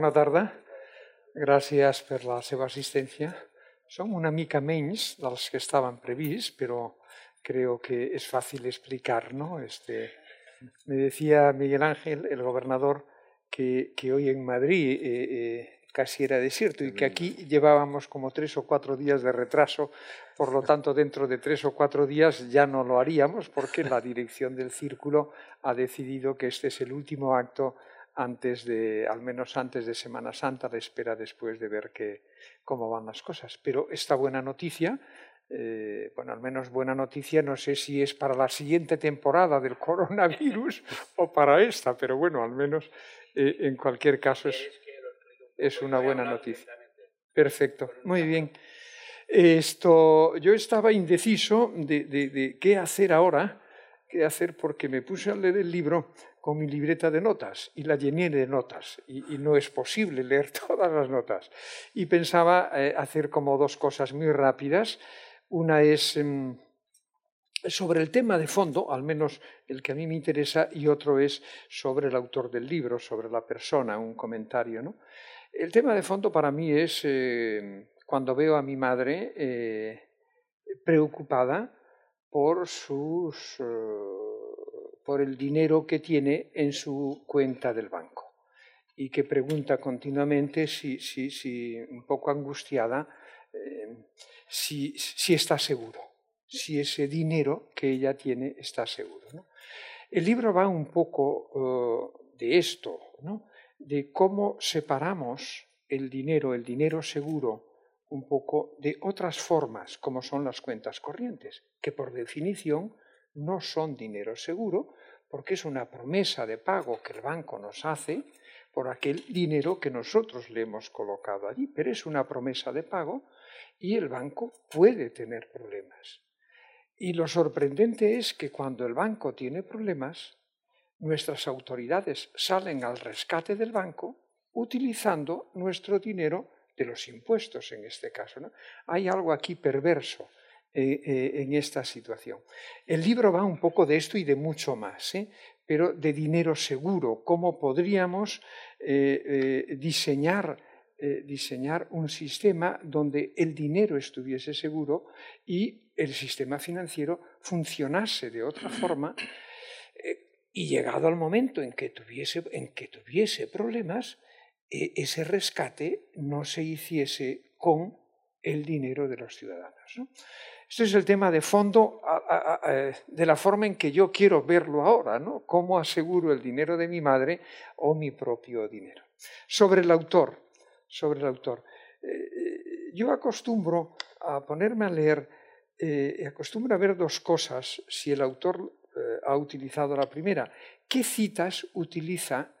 bona tarda. Gràcies per la seva assistència. Som una mica menys dels que estaven prevists, però creo que es fácil explicar, ¿no? Este, me decía Miguel Ángel, el gobernador, que, que hoy en Madrid eh, eh, casi era desierto y que aquí llevábamos como tres o cuatro días de retraso, por lo tanto dentro de tres o cuatro días ya no lo haríamos porque la dirección del círculo ha decidido que este es el último acto antes de, al menos antes de Semana Santa, la espera después de ver que, cómo van las cosas. Pero esta buena noticia, eh, bueno, al menos buena noticia, no sé si es para la siguiente temporada del coronavirus o para esta, pero bueno, al menos eh, en cualquier caso es es una buena noticia. Perfecto, muy bien. Esto, yo estaba indeciso de, qué hacer ahora, qué hacer porque me puse a leer el libro con mi libreta de notas y la llené de notas y, no es posible leer todas las notas. Y pensaba eh, hacer como dos cosas muy rápidas. Una es em, sobre el tema de fondo, al menos el que a mí me interesa, y otro es sobre el autor del libro, sobre la persona, un comentario. ¿no? El tema de fondo para mí es eh, cuando veo a mi madre eh, preocupada por sus eh, por el dinero que tiene en su cuenta del banco y que pregunta continuamente si, si, si un poco angustiada si, si, está seguro, si ese dinero que ella tiene está seguro. El libro va un poco de esto, ¿no? de cómo separamos el dinero, el dinero seguro, un poco de otras formas, como son las cuentas corrientes, que por definición no son dinero seguro, porque es una promesa de pago que el banco nos hace por aquel dinero que nosotros le hemos colocado allí, pero es una promesa de pago y el banco puede tener problemas. Y lo sorprendente es que cuando el banco tiene problemas, nuestras autoridades salen al rescate del banco utilizando nuestro dinero de los impuestos en este caso. Hay algo aquí perverso eh, eh, en esta situación. El libro va un poco de esto y de mucho más, ¿eh? pero de dinero seguro, cómo podríamos diseñar, diseñar un sistema donde el dinero estuviese seguro y el sistema financiero funcionase de otra forma y llegado al momento en que tuviese, en que tuviese problemas, ese rescate no se hiciese con el dinero de los ciudadanos. Este es el tema de fondo de la forma en que yo quiero verlo ahora, ¿no? cómo aseguro el dinero de mi madre o mi propio dinero. Sobre el autor, sobre el autor. Eh, eh, yo acostumbro a ponerme a leer, eh, acostumbro a ver dos cosas, si el autor eh, ha utilizado la primera. ¿Qué citas utiliza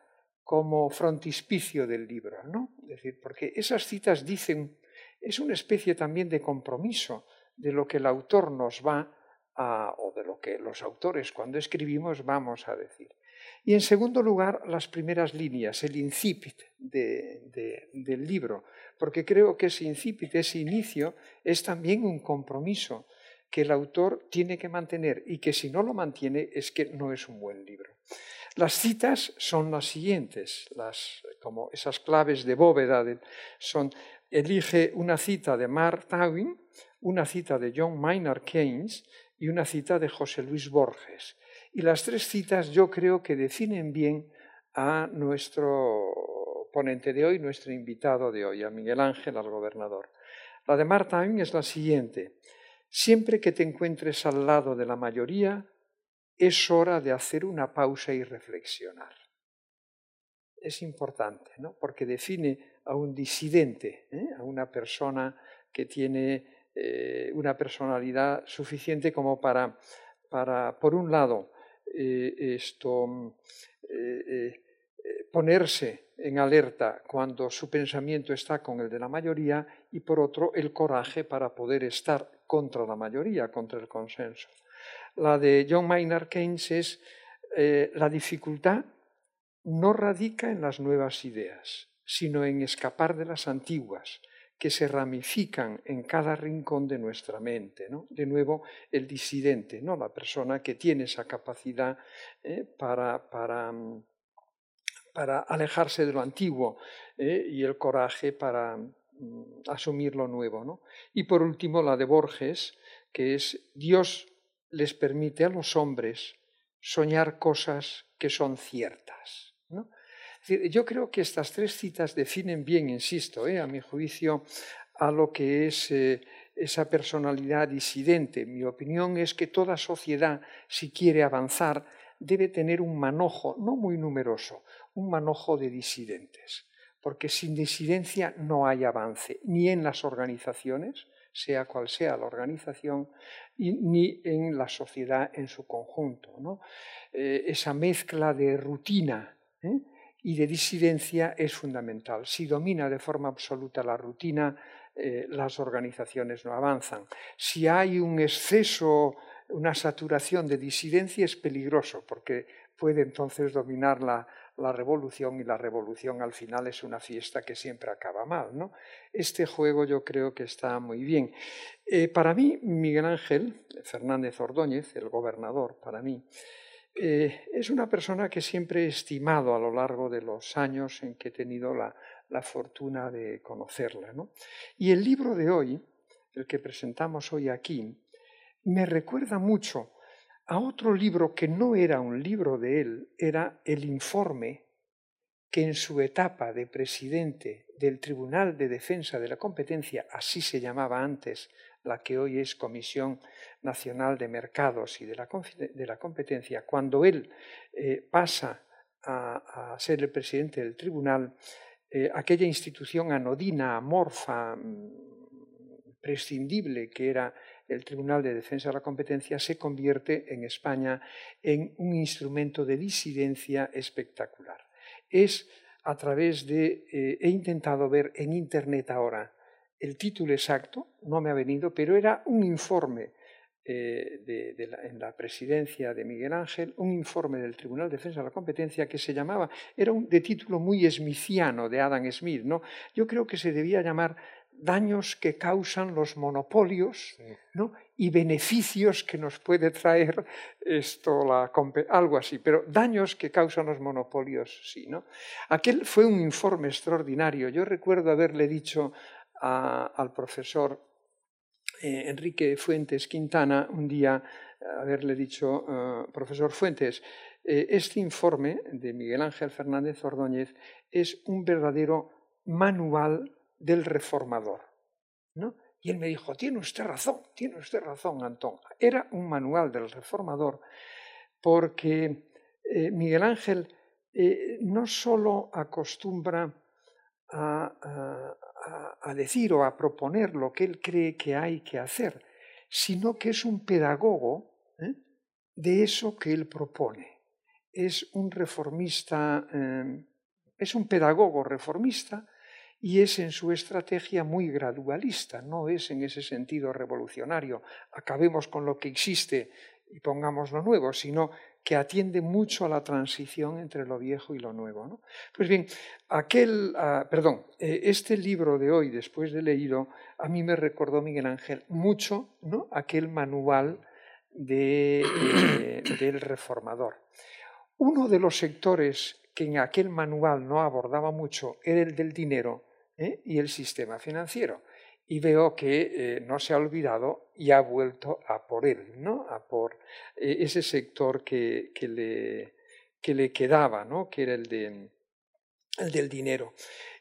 como frontispicio del libro? ¿no? Es decir, porque esas citas dicen, es una especie también de compromiso de lo que el autor nos va a, o de lo que los autores cuando escribimos vamos a decir. Y en segundo lugar, las primeras líneas, el incipit del libro, porque creo que ese incipit, ese inicio, es también un compromiso que el autor tiene que mantener y que si no lo mantiene es que no es un buen libro. Las citas son las siguientes, las, como esas claves de bóveda son, elige una cita de Mark Twain, una cita de John Maynard Keynes y una cita de José Luis Borges. Y las tres citas yo creo que definen bien a nuestro ponente de hoy, nuestro invitado de hoy, a Miguel Ángel, al gobernador. La de Mark Twain es la siguiente. Siempre que te encuentres al lado de la mayoría, es hora de hacer una pausa y reflexionar. Es importante, ¿no? porque define a un disidente, ¿eh? a una persona que tiene eh, una personalidad suficiente como para, para por un lado, eh, esto, ponerse en alerta cuando su pensamiento está con el de la mayoría y por otro el coraje para poder estar contra la mayoría, contra el consenso. La de John Maynard Keynes es eh, la dificultad no radica en las nuevas ideas, sino en escapar de las antiguas, que se ramifican en cada rincón de nuestra mente. ¿no? De nuevo, el disidente, ¿no? la persona que tiene esa capacidad eh, para, para, para alejarse de lo antiguo ¿eh? y el coraje para mm, asumir lo nuevo. ¿no? Y por último, la de Borges, que es Dios les permite a los hombres soñar cosas que son ciertas. ¿no? yo creo que estas tres citas definen bien, insisto, ¿eh? a mi juicio, a lo que es eh, esa personalidad disidente. Mi opinión es que toda sociedad, si quiere avanzar, debe tener un manojo, no muy numeroso, un manojo de disidentes, porque sin disidencia no hay avance, ni en las organizaciones, sea cual sea la organización, ni en la sociedad en su conjunto. Eh, esa mezcla de rutina ¿eh? y de disidencia es fundamental. Si domina de forma absoluta la rutina, eh, las organizaciones no avanzan. Si hay un exceso, una saturación de disidencia, es peligroso, porque puede entonces dominar la, la revolución y la revolución al final es una fiesta que siempre acaba mal. ¿no? Este juego yo creo que está muy bien. Eh, para mí, Miguel Ángel Fernández Ordóñez, el gobernador, para mí, eh, es una persona que siempre he estimado a lo largo de los años en que he tenido la, la fortuna de conocerla. ¿no? Y el libro de hoy, el que presentamos hoy aquí, me recuerda mucho a otro libro que no era un libro de él, era el informe que en su etapa de presidente del Tribunal de Defensa de la Competencia, así se llamaba antes la que hoy es Comisión Nacional de Mercados y de la, Competencia, cuando él eh, pasa a, ser el presidente del tribunal, eh, aquella institución anodina, amorfa, mm, prescindible que era el Tribunal de Defensa de la Competencia se convierte en España en un instrumento de disidencia espectacular. Es a través de, eh, he intentado ver en Internet ahora el título exacto, no me ha venido, pero era un informe eh, en la presidencia de Miguel Ángel, un informe del Tribunal de Defensa de la Competencia que se llamaba, era un, de título muy smithciano de Adam Smith, ¿no? Yo creo que se debía llamar daños que causan los monopolios ¿no? y beneficios que nos puede traer esto, la, algo así, pero daños que causan los monopolios, sí. ¿no? Aquel fue un informe extraordinario. Yo recuerdo haberle dicho al profesor eh, Enrique Fuentes Quintana un día, haberle dicho, eh, profesor Fuentes, eh, este informe de Miguel Ángel Fernández Ordóñez es un verdadero manual del reformador. ¿no? Y él me dijo, tiene usted razón, tiene usted razón, Antón. Era un manual del reformador porque eh, Miguel Ángel eh, no solo acostumbra a, decir o a proponer lo que él cree que hay que hacer, sino que es un pedagogo ¿eh? de eso que él propone. Es un reformista, es un pedagogo reformista y es en su estrategia muy gradualista, no es en ese sentido revolucionario, acabemos con lo que existe y pongamos lo nuevo, sino que atiende mucho a la transición entre lo viejo y lo nuevo. Pues bien, aquel, ah, perdón, eh, este libro de hoy, después de leído, a mí me recordó Miguel Ángel mucho ¿no? aquel manual eh, del reformador. Uno de los sectores que en aquel manual no abordaba mucho era el del dinero, ¿eh? y el sistema financiero. Y veo que eh, no se ha olvidado y ha vuelto a por él, ¿no? a por eh, ese sector que, que, le, que, le, quedaba, ¿no? que era el, de, el del dinero.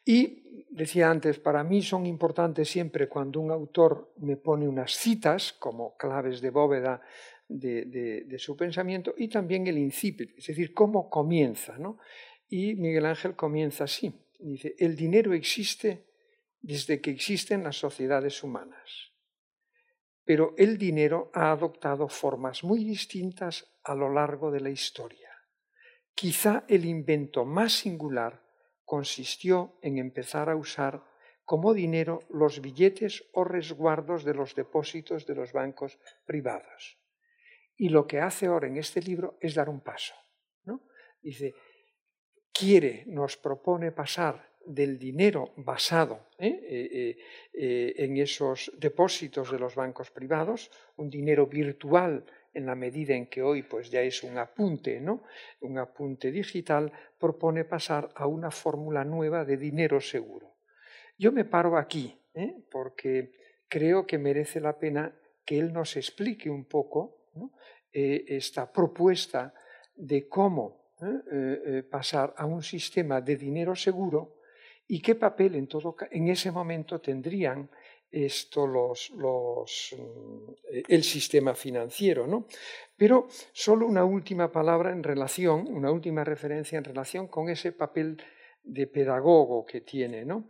Y decía antes, para mí son importantes siempre cuando un autor me pone unas citas como claves de bóveda de, de, de, su pensamiento y también el incipit, es decir, cómo comienza. ¿no? Y Miguel Ángel comienza así. Dice, el dinero existe desde que existen las sociedades humanas, pero el dinero ha adoptado formas muy distintas a lo largo de la historia. Quizá el invento más singular consistió en empezar a usar como dinero los billetes o resguardos de los depósitos de los bancos privados. Y lo que hace ahora en este libro es dar un paso. ¿no? Dice, quiere, nos propone pasar del dinero basado ¿eh? Eh, eh, en esos depósitos de los bancos privados, un dinero virtual en la medida en que hoy pues ya es un apunte, ¿no? Un apunte digital, propone pasar a una fórmula nueva de dinero seguro. Yo me paro aquí, porque creo que merece la pena que él nos explique un poco esta propuesta de cómo ¿eh? pasar a un sistema de dinero seguro y qué papel en, todo, en ese momento tendrían esto los, mm, el sistema financiero. ¿no? Pero solo una última palabra en relación, una última referencia en relación con ese papel de pedagogo que tiene. ¿no?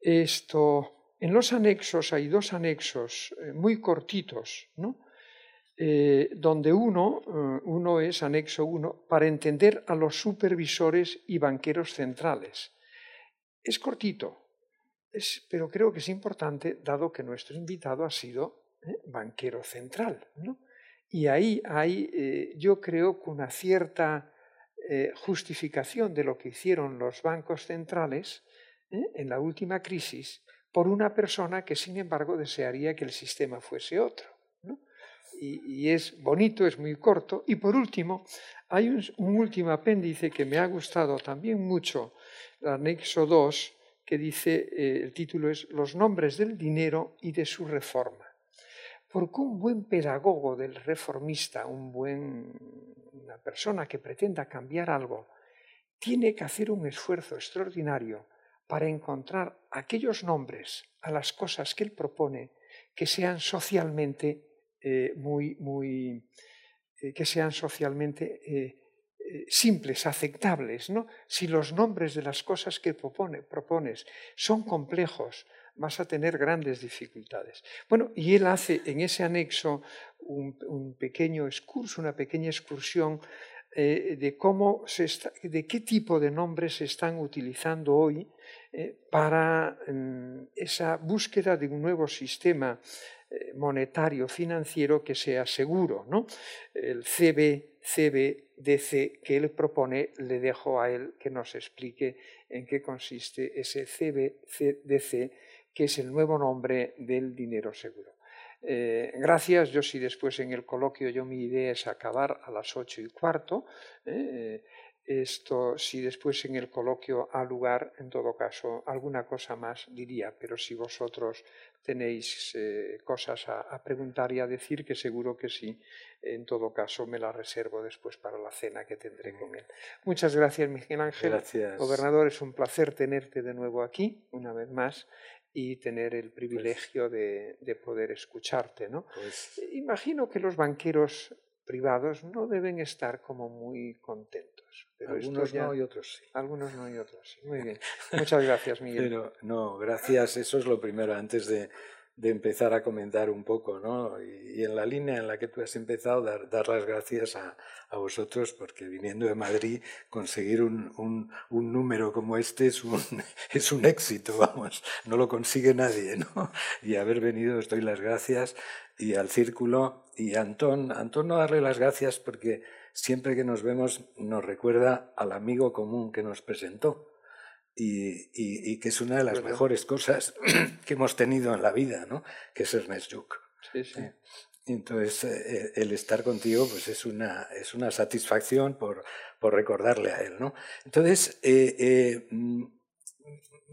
Esto, en los anexos hay dos anexos eh, muy cortitos, ¿no? Eh, donde uno, eh, uno es anexo uno, para entender a los supervisores y banqueros centrales. Es cortito, pero creo que es importante, dado que nuestro invitado ha sido ¿eh? banquero central. Y ahí hay, yo creo, que una cierta justificación de lo que hicieron los bancos centrales en la última crisis por una persona que, sin embargo, desearía que el sistema fuese otro. Y, es bonito, es muy corto. Y por último, hay un, último apéndice que me ha gustado también mucho, el anexo 2, que dice, eh, el título es Los nombres del dinero y de su reforma. Porque un buen pedagogo del reformista, un buen, una persona que pretenda cambiar algo, tiene que hacer un esfuerzo extraordinario para encontrar aquellos nombres a las cosas que él propone que sean socialmente eh, muy, muy, eh, que sean socialmente eh, simples, aceptables. ¿no? Si los nombres de las cosas que propones son complejos, vas a tener grandes dificultades. Bueno, y él hace en ese anexo un, pequeño excurso, una pequeña excursión de cómo se de qué tipo de nombres se están utilizando hoy para mm, esa búsqueda de un nuevo sistema monetario financiero que sea seguro. ¿no? El CB, que él propone, le dejo a él que nos explique en qué consiste ese CBDC, que es el nuevo nombre del dinero seguro. Eh, gracias, yo si después en el coloquio yo mi idea es acabar a las ocho y cuarto, eh, esto, si después en el coloquio ha lugar, en todo caso, alguna cosa más diría, pero si vosotros tenéis eh, cosas a, preguntar y a decir, que seguro que sí, en todo caso me la reservo después para la cena que tendré con él. Muchas gracias, Miguel Ángel. Gracias. Gobernador, es un placer tenerte de nuevo aquí, una vez más, y tener el privilegio de, poder escucharte. ¿no? Pues Imagino que los banqueros privados no deben estar como muy contentos. Pero algunos no y otros sí. Algunos no y otros sí. Muy bien. Muchas gracias, Miguel. Pero no, gracias. Eso es lo primero antes de, de empezar a comentar un poco, ¿no? Y, en la línea en la que tú has empezado, dar, las gracias a, a, vosotros, porque viniendo de Madrid, conseguir un, un, un, número como este es un, es un éxito, vamos, no lo consigue nadie, ¿no? Y haber venido, os doy las gracias, y al círculo, y a Antón, Antón no darle las gracias porque siempre que nos vemos nos recuerda al amigo común que nos presentó y, que es una de las mejores cosas que hemos tenido en la vida, ¿no? que es Ernest Juk. Sí, sí. Entonces, eh, el estar contigo pues es una, es una satisfacción por, por recordarle a él. ¿no? Entonces, eh, eh, mm,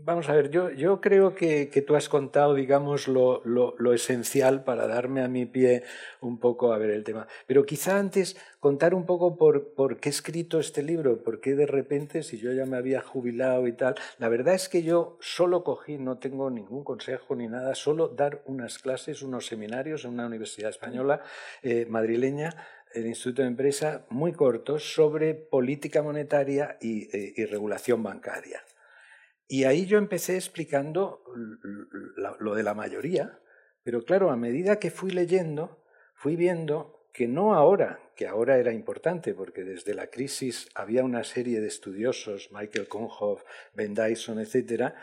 Vamos a ver, yo, yo creo que, tú has contado, digamos, lo, lo, esencial para darme a mi pie un poco a ver el tema. Pero quizá antes contar un poco por, por qué he escrito este libro, por qué de repente, si yo ya me había jubilado y tal, la verdad es que yo solo cogí, no tengo ningún consejo ni nada, solo dar unas clases, unos seminarios en una universidad española eh, madrileña el Instituto de Empresa, muy cortos, sobre política monetaria y, eh, y regulación bancaria. Y ahí yo empecé explicando lo de la mayoría, pero claro, a medida que fui leyendo, fui viendo que no ahora, que ahora era importante, porque desde la crisis había una serie de estudiosos, Michael Konhoff, Ben Dyson, etcétera,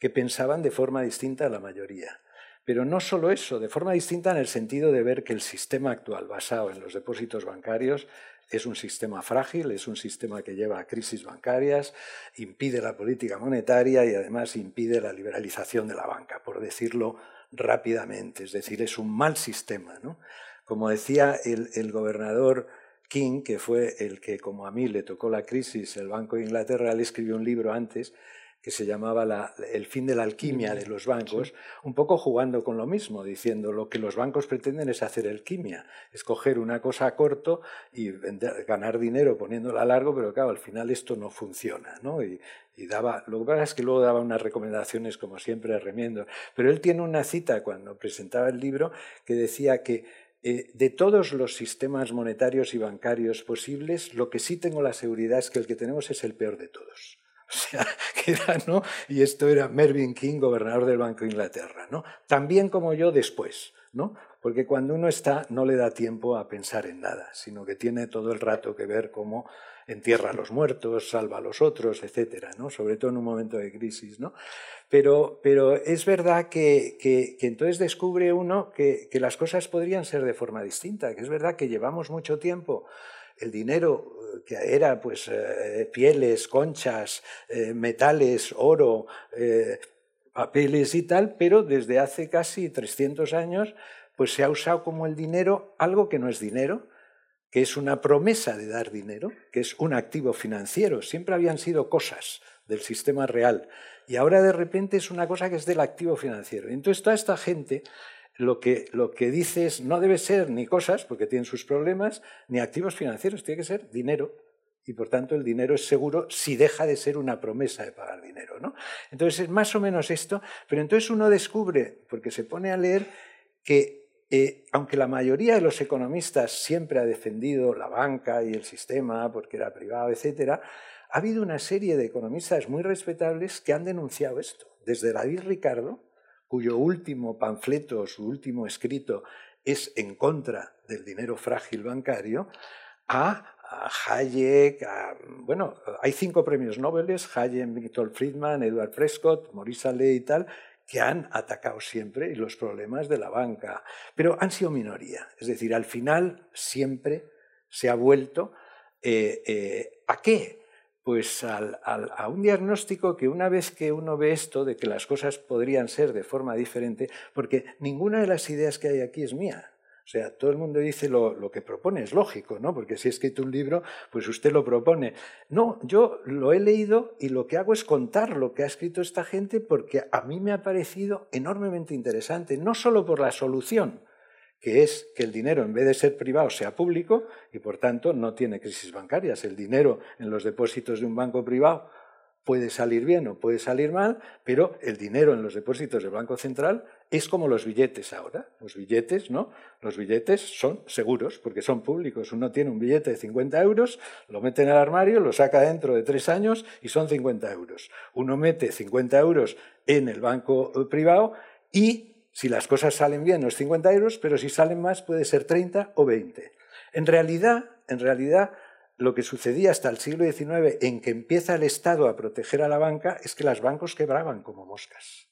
que pensaban de forma distinta a la mayoría. Pero no solo eso, de forma distinta en el sentido de ver que el sistema actual basado en los depósitos bancarios es un sistema frágil, es un sistema que lleva a crisis bancarias, impide la política monetaria y además impide la liberalización de la banca, por decirlo rápidamente. Es decir, es un mal sistema. Como decía el, gobernador King, que fue el que, como a mí le tocó la crisis, el Banco de Inglaterra, le escribió un libro antes que se llamaba El fin de la alquimia de los bancos, un poco jugando con lo mismo, diciendo lo que los bancos pretenden es hacer alquimia, escoger una cosa a corto y ganar dinero poniéndola a largo, pero claro, al final esto no funciona. ¿no? Y, daba, lo que pasa es que luego daba unas recomendaciones, como siempre, remiendo. Pero él tiene una cita cuando presentaba el libro que decía que eh, de todos los sistemas monetarios y bancarios posibles, lo que sí tengo la seguridad es que el que tenemos es el peor de todos. O sea, que era, ¿no? Y esto era Mervyn King, gobernador del Banco de Inglaterra, ¿no? También como yo después, ¿no? Porque cuando uno está no le da tiempo a pensar en nada, sino que tiene todo el rato que ver cómo entierra a los muertos, salva a los otros, etcétera, ¿no? Sobre todo en un momento de crisis, ¿no? Pero, pero es verdad que, que, que entonces descubre uno que, que las cosas podrían ser de forma distinta, que es verdad que llevamos mucho tiempo el dinero que era pues eh, pieles, conchas, eh, metales, oro, eh, papeles y tal, pero desde hace casi 300 años pues se ha usado como el dinero algo que no es dinero, que es una promesa de dar dinero, que es un activo financiero. Siempre habían sido cosas del sistema real y ahora de repente es una cosa que es del activo financiero. Entonces toda esta gente lo que, lo que dice es no debe ser ni cosas, porque tienen sus problemas, ni activos financieros, tiene que ser dinero. Y por tanto el dinero es seguro si deja de ser una promesa de pagar dinero. ¿no? Entonces es más o menos esto, pero entonces uno descubre, porque se pone a leer, que eh, aunque la mayoría de los economistas siempre ha defendido la banca y el sistema porque era privado, etc., ha habido una serie de economistas muy respetables que han denunciado esto. Desde David Ricardo, cuyo último panfleto, su último escrito es en contra del dinero frágil bancario, a, Hayek, bueno, hay cinco premios Nobel, Hayek, Milton Friedman, Edward Prescott, Maurice Allais y tal, que han atacado siempre los problemas de la banca, pero han sido minoría. Es decir, al final siempre se ha vuelto eh, eh, a qué? Pues a un diagnóstico que una vez que uno ve esto de que las cosas podrían ser de forma diferente, porque ninguna de las ideas que hay aquí es mía. O sea, todo el mundo dice lo, que propone, es lógico, ¿no? Porque si he escrito un libro, pues usted lo propone. No, yo lo he leído y lo que hago es contar lo que ha escrito esta gente porque a mí me ha parecido enormemente interesante, no solo por la solución, que es que el dinero en vez de ser privado sea público y por tanto no tiene crisis bancarias. El dinero en los depósitos de un banco privado puede salir bien o puede salir mal, pero el dinero en los depósitos del Banco Central es como los billetes ahora. Los billetes, ¿no? Los billetes son seguros porque son públicos. Uno tiene un billete de 50 euros, lo mete en el armario, lo saca dentro de tres años y son 50 euros. Uno mete 50 euros en el banco eh, privado y si las cosas salen bien, no es 50 euros, pero si salen más puede ser 30 o 20. En realidad, en realidad, lo que sucedía hasta el siglo XIX, en que empieza el Estado a proteger a la banca, es que los bancos quebraban como moscas.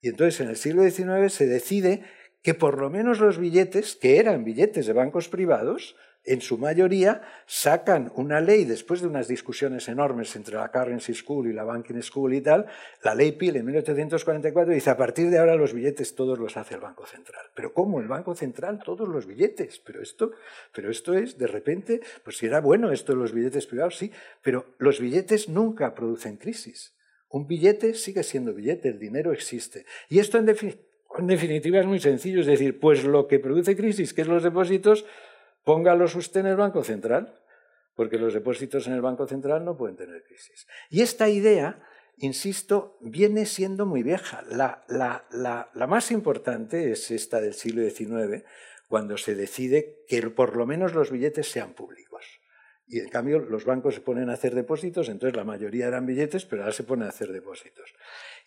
Y entonces en el siglo XIX se decide que por lo menos los billetes, que eran billetes de bancos privados, en su mayoría, sacan una ley, después de unas discusiones enormes entre la Currency School y la Banking School y tal, la ley Peel en 1844 dice, a partir de ahora los billetes todos los hace el Banco Central. ¿Pero cómo? ¿El Banco Central? Todos los billetes. Pero esto, pero esto es, de repente, pues si era bueno esto de los billetes privados, sí, pero los billetes nunca producen crisis. Un billete sigue siendo billete, el dinero existe. Y esto en, en definitiva es muy sencillo, es decir, pues lo que produce crisis, que es los depósitos, Póngalos usted en el Banco Central, porque los depósitos en el Banco Central no pueden tener crisis. Y esta idea, insisto, viene siendo muy vieja. La, la, más importante es esta del siglo XIX, cuando se decide que por lo menos los billetes sean públicos. Y en cambio los bancos se ponen a hacer depósitos, entonces la mayoría eran billetes, pero ahora se ponen a hacer depósitos.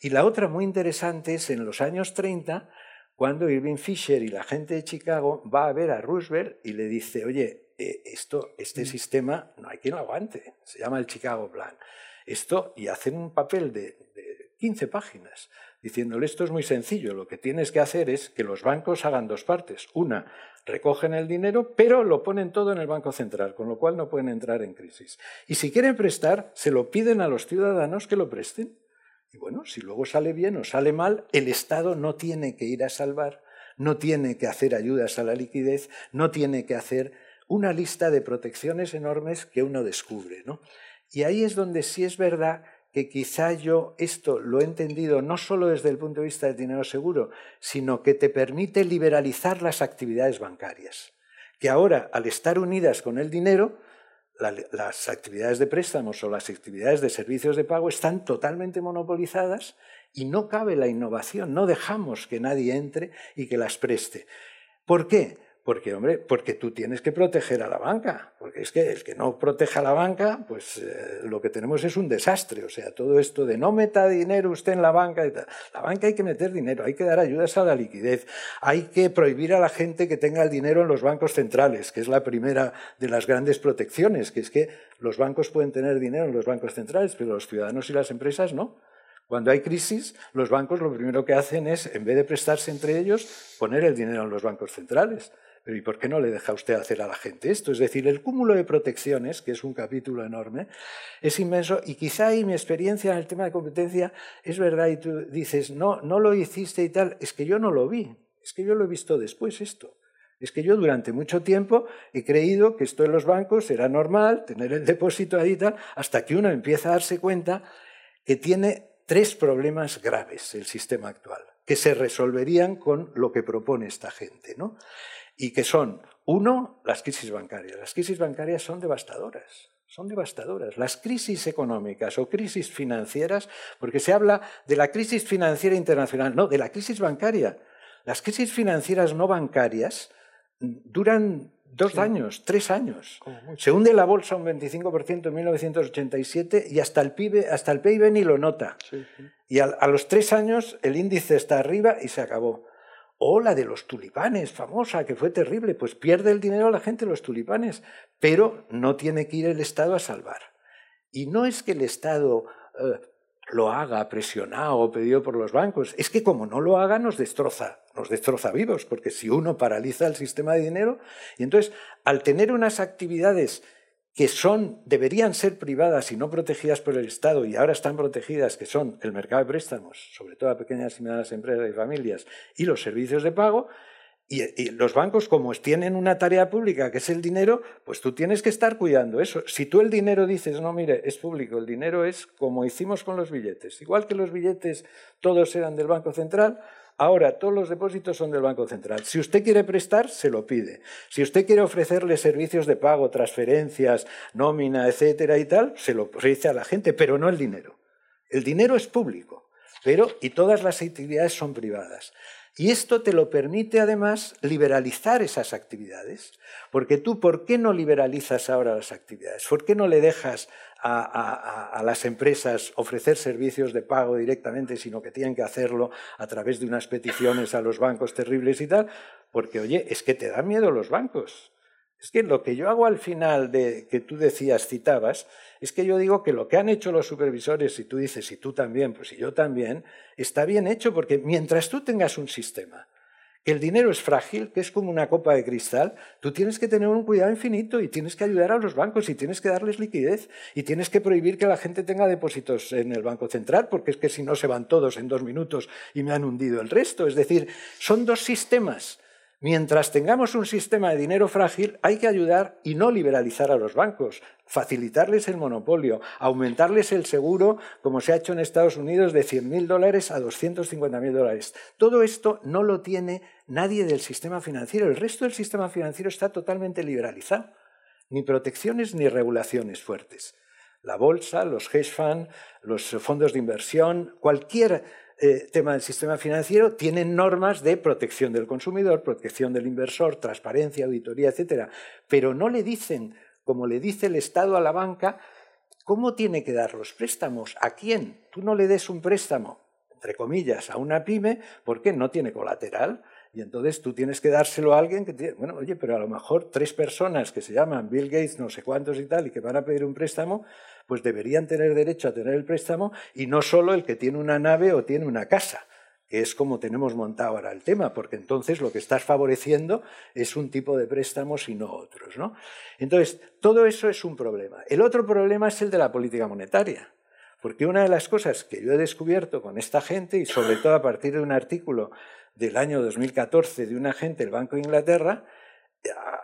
Y la otra muy interesante es en los años 30, cuando Irving Fisher y la gente de Chicago va a ver a Roosevelt y le dice, oye, eh, esto, este mm. sistema no hay quien lo aguante, se llama el Chicago Plan. Esto, y hacen un papel de, 15 páginas, diciéndole esto es muy sencillo, lo que tienes que hacer es que los bancos hagan dos partes. Una, recogen el dinero, pero lo ponen todo en el Banco Central, con lo cual no pueden entrar en crisis. Y si quieren prestar, se lo piden a los ciudadanos que lo presten. Y bueno, si luego sale bien o sale mal, el Estado no tiene que ir a salvar no tiene que hacer ayudas a la liquidez, no tiene que hacer una lista de protecciones enormes que uno descubre. ¿no? Y ahí es donde sí es verdad que quizá yo esto lo he entendido no solo desde el punto de vista del dinero seguro, sino que te permite liberalizar las actividades bancarias. Que ahora, al estar unidas con el dinero, las actividades de préstamos o las actividades de servicios de pago están totalmente monopolizadas y no cabe la innovación, no dejamos que nadie entre y que las preste. ¿Por qué? Porque, hombre, porque tú tienes que proteger a la banca, porque es que el que no proteja a la banca, pues eh, lo que tenemos es un desastre. O sea, todo esto de no meta dinero usted en la banca, la banca hay que meter dinero, hay que dar ayudas a la liquidez, hay que prohibir a la gente que tenga el dinero en los bancos centrales, que es la primera de las grandes protecciones, que es que los bancos pueden tener dinero en los bancos centrales, pero los ciudadanos y las empresas no. Cuando hay crisis, los bancos lo primero que hacen es, en vez de prestarse entre ellos, poner el dinero en los bancos centrales. Pero ¿y por qué no le deja usted hacer a la gente esto? Es decir, el cúmulo de protecciones, que es un capítulo enorme, es inmenso y quizá ahí mi experiencia en el tema de competencia es verdad y tú dices, no, no lo hiciste y tal, es que yo no lo vi, es que yo lo he visto después esto. Es que yo durante mucho tiempo he creído que esto en los bancos era normal, tener el depósito ahí y tal, hasta que uno empieza a darse cuenta que tiene tres problemas graves el sistema actual, que se resolverían con lo que propone esta gente. ¿no? Y que son, uno, las crisis bancarias. Las crisis bancarias son devastadoras, son devastadoras. Las crisis económicas o crisis financieras, porque se habla de la crisis financiera internacional, no, de la crisis bancaria. Las crisis financieras no bancarias duran dos años, tres años. Se hunde la bolsa un 25% en 1987 y hasta el PIB, hasta el PIB ni lo nota. y a los tres años el índice está arriba y se acabó. O la de los tulipanes, famosa, que fue terrible, pues pierde el dinero la gente los tulipanes, pero no tiene que ir el Estado a salvar. Y no es que el Estado eh, lo haga presionado o pedido por los bancos, es que como no lo haga nos destroza, nos destroza vivos, porque si uno paraliza el sistema de dinero, y entonces al tener unas actividades que son, deberían ser privadas y no protegidas por el Estado y ahora están protegidas, que son el mercado de préstamos, sobre todo a pequeñas y medianas empresas y familias, y los servicios de pago, y, los bancos, como tienen una tarea pública que es el dinero, pues tú tienes que estar cuidando eso. Si tú el dinero dices, no, mire, es público, el dinero es como hicimos con los billetes. Igual que los billetes todos eran del Banco Central, Ahora, todos los depósitos son del Banco Central. Si usted quiere prestar, se lo pide. Si usted quiere ofrecerle servicios de pago, transferencias, nómina, etcétera y tal, se lo ofrece a la gente, pero no el dinero. El dinero es público, pero y todas las actividades son privadas. Y esto te lo permite además liberalizar esas actividades, porque tú, ¿por qué no liberalizas ahora las actividades? ¿Por qué no le dejas a, las empresas ofrecer servicios de pago directamente, sino que tienen que hacerlo a través de unas peticiones a los bancos terribles y tal, porque oye, es que te dan miedo los bancos. Es que lo que yo hago al final de que tú decías, citabas, es que yo digo que lo que han hecho los supervisores, y tú dices, y tú también, pues y yo también, está bien hecho porque mientras tú tengas un sistema el dinero es frágil, que es como una copa de cristal, tú tienes que tener un cuidado infinito y tienes que ayudar a los bancos y tienes que darles liquidez y tienes que prohibir que la gente tenga depósitos en el Banco Central, porque es que si no se van todos en dos minutos y me han hundido el resto. Es decir, son dos sistemas Mientras tengamos un sistema de dinero frágil, hay que ayudar y no liberalizar a los bancos, facilitarles el monopolio, aumentarles el seguro, como se ha hecho en Estados Unidos, de 100.000 dólares a 250.000 dólares. Todo esto no lo tiene nadie del sistema financiero. El resto del sistema financiero está totalmente liberalizado. Ni protecciones ni regulaciones fuertes. La bolsa, los hedge funds, los fondos de inversión, cualquier eh, tema del sistema financiero tienen normas de protección del consumidor, protección del inversor, transparencia, auditoría, etcétera, pero no le dicen, como le dice el Estado a la banca, cómo tiene que dar los préstamos, a quién. Tú no le des un préstamo, entre comillas, a una pyme porque no tiene colateral. Y entonces tú tienes que dárselo a alguien que tiene, bueno, oye, pero a lo mejor tres personas que se llaman Bill Gates, no sé cuántos y tal, y que van a pedir un préstamo, pues deberían tener derecho a tener el préstamo y no solo el que tiene una nave o tiene una casa, que es como tenemos montado ahora el tema, porque entonces lo que estás favoreciendo es un tipo de préstamos y no otros. ¿no? Entonces, todo eso es un problema. El otro problema es el de la política monetaria. Porque una de las cosas que yo he descubierto con esta gente, y sobre todo a partir de un artículo del año 2014 de un agente del Banco de Inglaterra,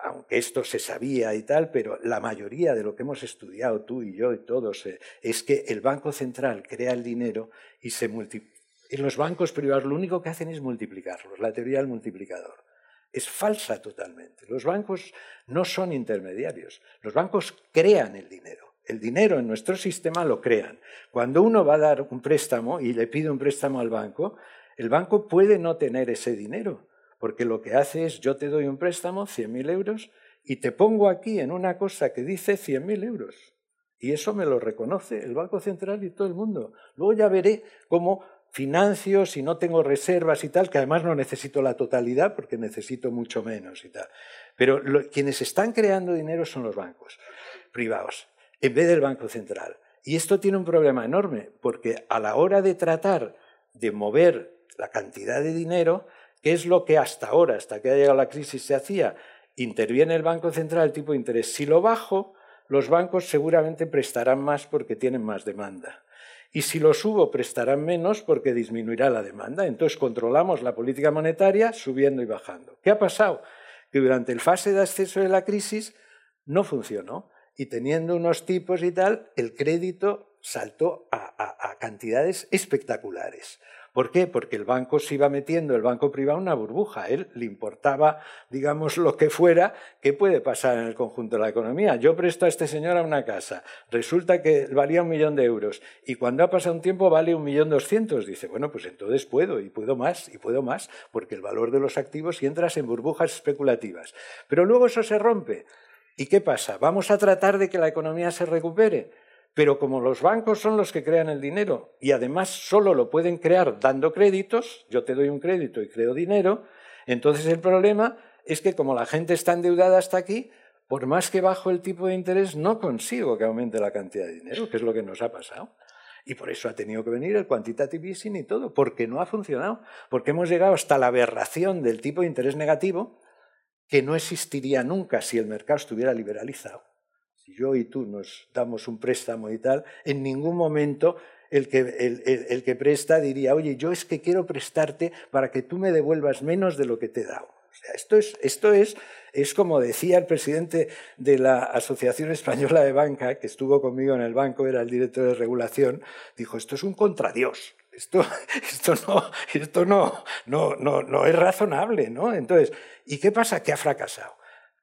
aunque esto se sabía y tal, pero la mayoría de lo que hemos estudiado tú y yo y todos eh, es que el Banco Central crea el dinero y se multiplica. En los bancos privados lo único que hacen es multiplicarlos, la teoría del multiplicador. Es falsa totalmente. Los bancos no son intermediarios. Los bancos crean el dinero. El dinero en nuestro sistema lo crean. Cuando uno va a dar un préstamo y le pide un préstamo al banco, el banco puede no tener ese dinero, porque lo que hace es yo te doy un préstamo, 100.000 euros, y te pongo aquí en una cosa que dice 100.000 euros. Y eso me lo reconoce el Banco Central y todo el mundo. Luego ya veré cómo financio si no tengo reservas y tal, que además no necesito la totalidad porque necesito mucho menos y tal. Pero quienes están creando dinero son los bancos privados, en vez del Banco Central. Y esto tiene un problema enorme, porque a la hora de tratar de mover la cantidad de dinero, que es lo que hasta ahora, hasta que ha llegado la crisis, se hacía, interviene el Banco Central el tipo de interés. Si lo bajo, los bancos seguramente prestarán más porque tienen más demanda. Y si lo subo, prestarán menos porque disminuirá la demanda. Entonces controlamos la política monetaria subiendo y bajando. ¿Qué ha pasado? Que durante el fase de ascenso de la crisis no funcionó. Y teniendo unos tipos y tal, el crédito saltó a, cantidades espectaculares. ¿Por qué? Porque el banco se iba metiendo, el banco privado, una burbuja. A él le importaba, digamos, lo que fuera, qué puede pasar en el conjunto de la economía. Yo presto a este señor a una casa, resulta que valía un millón de euros y cuando ha pasado un tiempo vale un millón doscientos. Dice, bueno, pues entonces puedo y puedo más y puedo más, porque el valor de los activos y entras en burbujas especulativas. Pero luego eso se rompe. ¿Y qué pasa? ¿Vamos a tratar de que la economía se recupere? Pero como los bancos son los que crean el dinero y además solo lo pueden crear dando créditos, yo te doy un crédito y creo dinero, entonces el problema es que como la gente está endeudada hasta aquí, por más que bajo el tipo de interés, no consigo que aumente la cantidad de dinero, que es lo que nos ha pasado. Y por eso ha tenido que venir el quantitative easing y todo, porque no ha funcionado, porque hemos llegado hasta la aberración del tipo de interés negativo, que no existiría nunca si el mercado estuviera liberalizado yo y tú nos damos un préstamo y tal, en ningún momento el que, el, que, presta diría, oye, yo es que quiero prestarte para que tú me devuelvas menos de lo que te he dado. O sea, esto es, esto es, es como decía el presidente de la Asociación Española de Banca, que estuvo conmigo en el banco, era el director de regulación, dijo, esto es un contradios. Esto, esto, no, esto no, no, no, no es razonable, ¿no? Entonces, ¿y qué pasa? Que ha fracasado.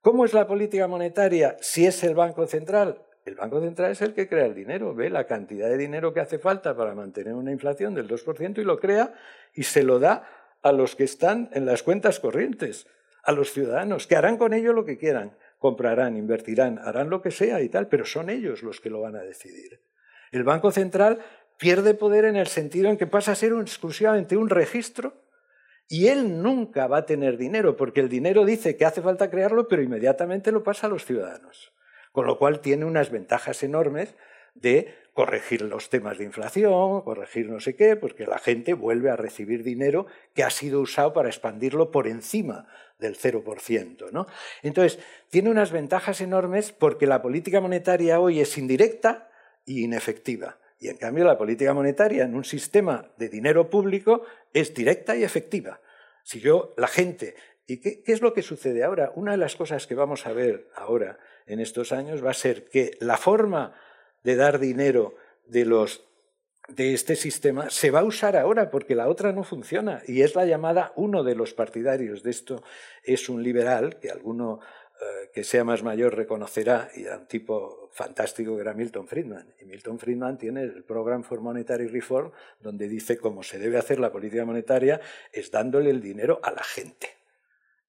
¿Cómo es la política monetaria si es el Banco Central? El Banco Central es el que crea el dinero, ve la cantidad de dinero que hace falta para mantener una inflación del 2% y lo crea y se lo da a los que están en las cuentas corrientes, a los ciudadanos, que harán con ello lo que quieran, comprarán, invertirán, harán lo que sea y tal, pero son ellos los que lo van a decidir. El Banco Central pierde poder en el sentido en que pasa a ser exclusivamente un registro y él nunca va a tener dinero, porque el dinero dice que hace falta crearlo, pero inmediatamente lo pasa a los ciudadanos. Con lo cual tiene unas ventajas enormes de corregir los temas de inflación, corregir no sé qué, porque la gente vuelve a recibir dinero que ha sido usado para expandirlo por encima del 0%. ¿no? Entonces, tiene unas ventajas enormes porque la política monetaria hoy es indirecta y inefectiva. Y en cambio la política monetaria en un sistema de dinero público es directa y efectiva. Si yo, la gente, ¿y qué, es lo que sucede ahora? Una de las cosas que vamos a ver ahora en estos años va a ser que la forma de dar dinero de los de este sistema se va a usar ahora porque la otra no funciona y es la llamada uno de los partidarios de esto es un liberal que alguno eh, que sea más mayor reconocerá, y era un tipo fantástico que era Milton Friedman. Y Milton Friedman tiene el Program for Monetary Reform, donde dice cómo se debe hacer la política monetaria es dándole el dinero a la gente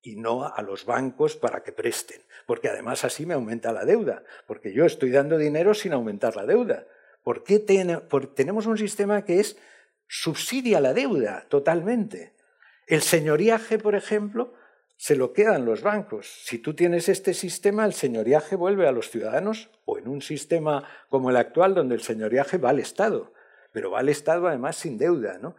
y no a los bancos para que presten, porque además así me aumenta la deuda, porque yo estoy dando dinero sin aumentar la deuda. ¿Por qué tenemos un sistema que es subsidia la deuda totalmente? El señoriaje, por ejemplo, se lo quedan los bancos. Si tú tienes este sistema, el señoriaje vuelve a los ciudadanos o en un sistema como el actual donde el señoriaje va al Estado, pero va al Estado además sin deuda. ¿no?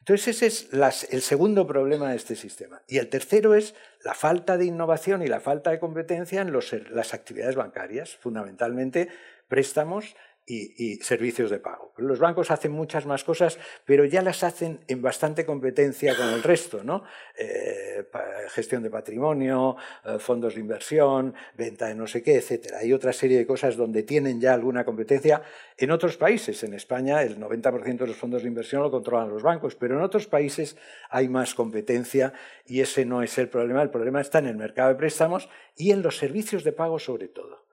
Entonces ese es el segundo problema de este sistema. Y el tercero es la falta de innovación y la falta de competencia en las actividades bancarias, fundamentalmente préstamos y, servicios de pago. Los bancos hacen muchas más cosas, pero ya las hacen en bastante competencia con el resto, ¿no? Eh, gestión de patrimonio, eh, fondos de inversión, venta de no sé qué, etc. Hay otra serie de cosas donde tienen ya alguna competencia. En otros países, en España, el 90% de los fondos de inversión lo controlan los bancos, pero en otros países hay más competencia y ese no es el problema. El problema está en el mercado de préstamos y en los servicios de pago sobre todo,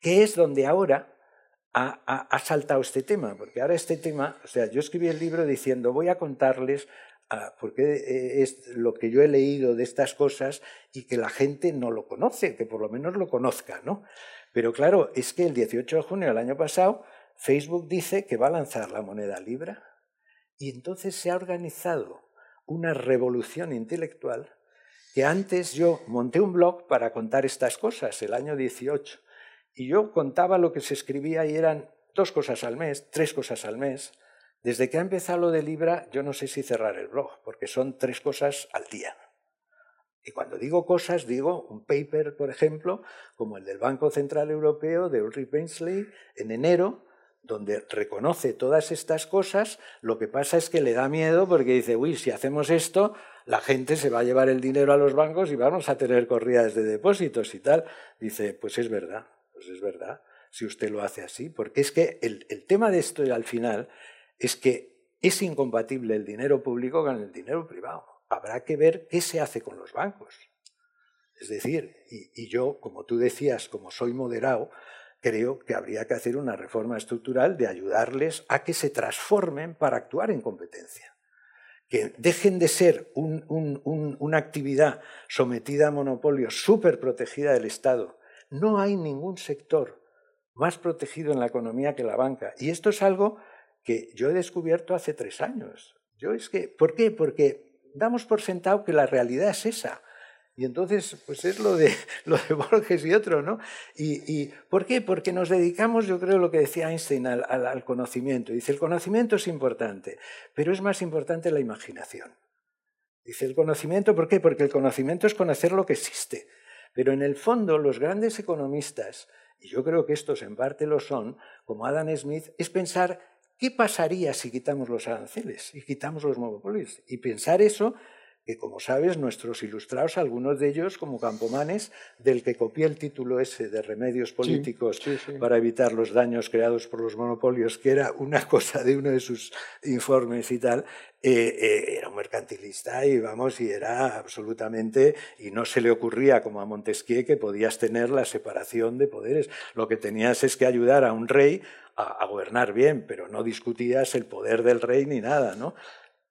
que es donde ahora ha, saltado este tema, porque ahora este tema, o sea, yo escribí el libro diciendo, voy a contarles ah, porque eh, es lo que yo he leído de estas cosas y que la gente no lo conoce, que por lo menos lo conozca, ¿no? Pero claro, es que el 18 de junio del año pasado Facebook dice que va a lanzar la moneda Libra y entonces se ha organizado una revolución intelectual que antes yo monté un blog para contar estas cosas, el año 18, y yo contaba lo que se escribía y eran dos cosas al mes, tres cosas al mes. Desde que ha empezado lo de Libra, yo no sé si cerrar el blog, porque son tres cosas al día. Y cuando digo cosas, digo un paper, por ejemplo, como el del Banco Central Europeo de Ulrich Bensley en enero, donde reconoce todas estas cosas, lo que pasa es que le da miedo porque dice, uy, si hacemos esto, la gente se va a llevar el dinero a los bancos y vamos a tener corridas de depósitos y tal. Dice, pues es verdad. Pues es verdad, si usted lo hace así, porque es que el, tema de esto al final es que es incompatible el dinero público con el dinero privado. Habrá que ver qué se hace con los bancos. Es decir, y, yo, como tú decías, como soy moderado, creo que habría que hacer una reforma estructural de ayudarles a que se transformen para actuar en competencia. Que dejen de ser una actividad sometida a monopolios súper protegida del Estado no hay ningún sector más protegido en la economía que la banca. Y esto es algo que yo he descubierto hace tres años. Yo es que, ¿Por qué? Porque damos por sentado que la realidad es esa. Y entonces, pues es lo de, lo de Borges y otro, ¿no? Y, ¿Por qué? Porque nos dedicamos, yo creo, lo que decía Einstein, al, al conocimiento. Dice, el conocimiento es importante, pero es más importante la imaginación. Dice, el conocimiento, ¿por qué? Porque el conocimiento es conocer lo que existe. Pero en el fondo los grandes economistas, y yo creo que estos en parte lo son, como Adam Smith, es pensar qué pasaría si quitamos los aranceles y quitamos los monopolios. Y pensar eso que como sabes, nuestros ilustrados, algunos de ellos como Campomanes, del que copié el título ese de Remedios Políticos para evitar los daños creados por los monopolios, que era una cosa de uno de sus informes y tal, eh, eh, era un mercantilista y vamos, y era absolutamente, y no se le ocurría como a Montesquieu que podías tener la separación de poderes. Lo que tenías es que ayudar a un rey a, a gobernar bien, pero no discutías el poder del rey ni nada, ¿no?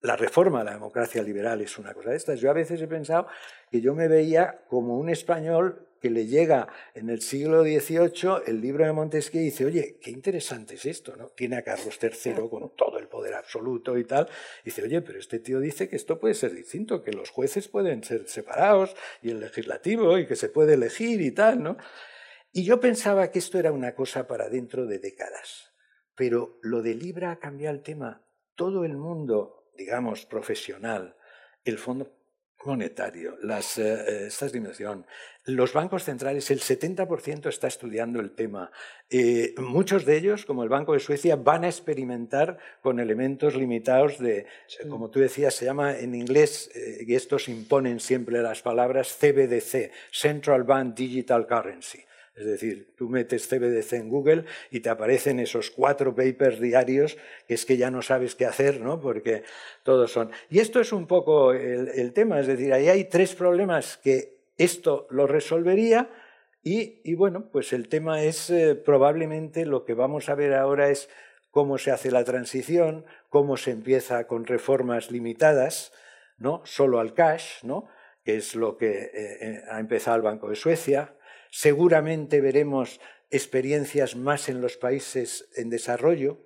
La reforma a la democracia liberal es una cosa de estas. Yo a veces he pensado que yo me veía como un español que le llega en el siglo XVIII el libro de Montesquieu y dice, oye, qué interesante es esto, ¿no? Tiene a Carlos III con todo el poder absoluto y tal. Y dice, oye, pero este tío dice que esto puede ser distinto, que los jueces pueden ser separados y el legislativo y que se puede elegir y tal, ¿no? Y yo pensaba que esto era una cosa para dentro de décadas. Pero lo de Libra ha cambiado el tema. Todo el mundo digamos, profesional, el Fondo Monetario, las, eh, eh, esta dimensión, los bancos centrales, el 70% está estudiando el tema. Eh, muchos de ellos, como el Banco de Suecia, van a experimentar con elementos limitados de, como tú decías, se llama en inglés, y estos imponen siempre las palabras CBDC, Central Bank Digital Currency. Es decir, tú metes CBDC en Google y te aparecen esos cuatro papers diarios que es que ya no sabes qué hacer, ¿no? Porque todos son. Y esto es un poco el, tema, es decir, ahí hay tres problemas que esto lo resolvería y, bueno, pues el tema es eh, probablemente lo que vamos a ver ahora es cómo se hace la transición, cómo se empieza con reformas limitadas, ¿no? Solo al cash, ¿no? Que es lo que eh, eh, ha empezado el Banco de Suecia, Seguramente veremos experiencias más en los países en desarrollo,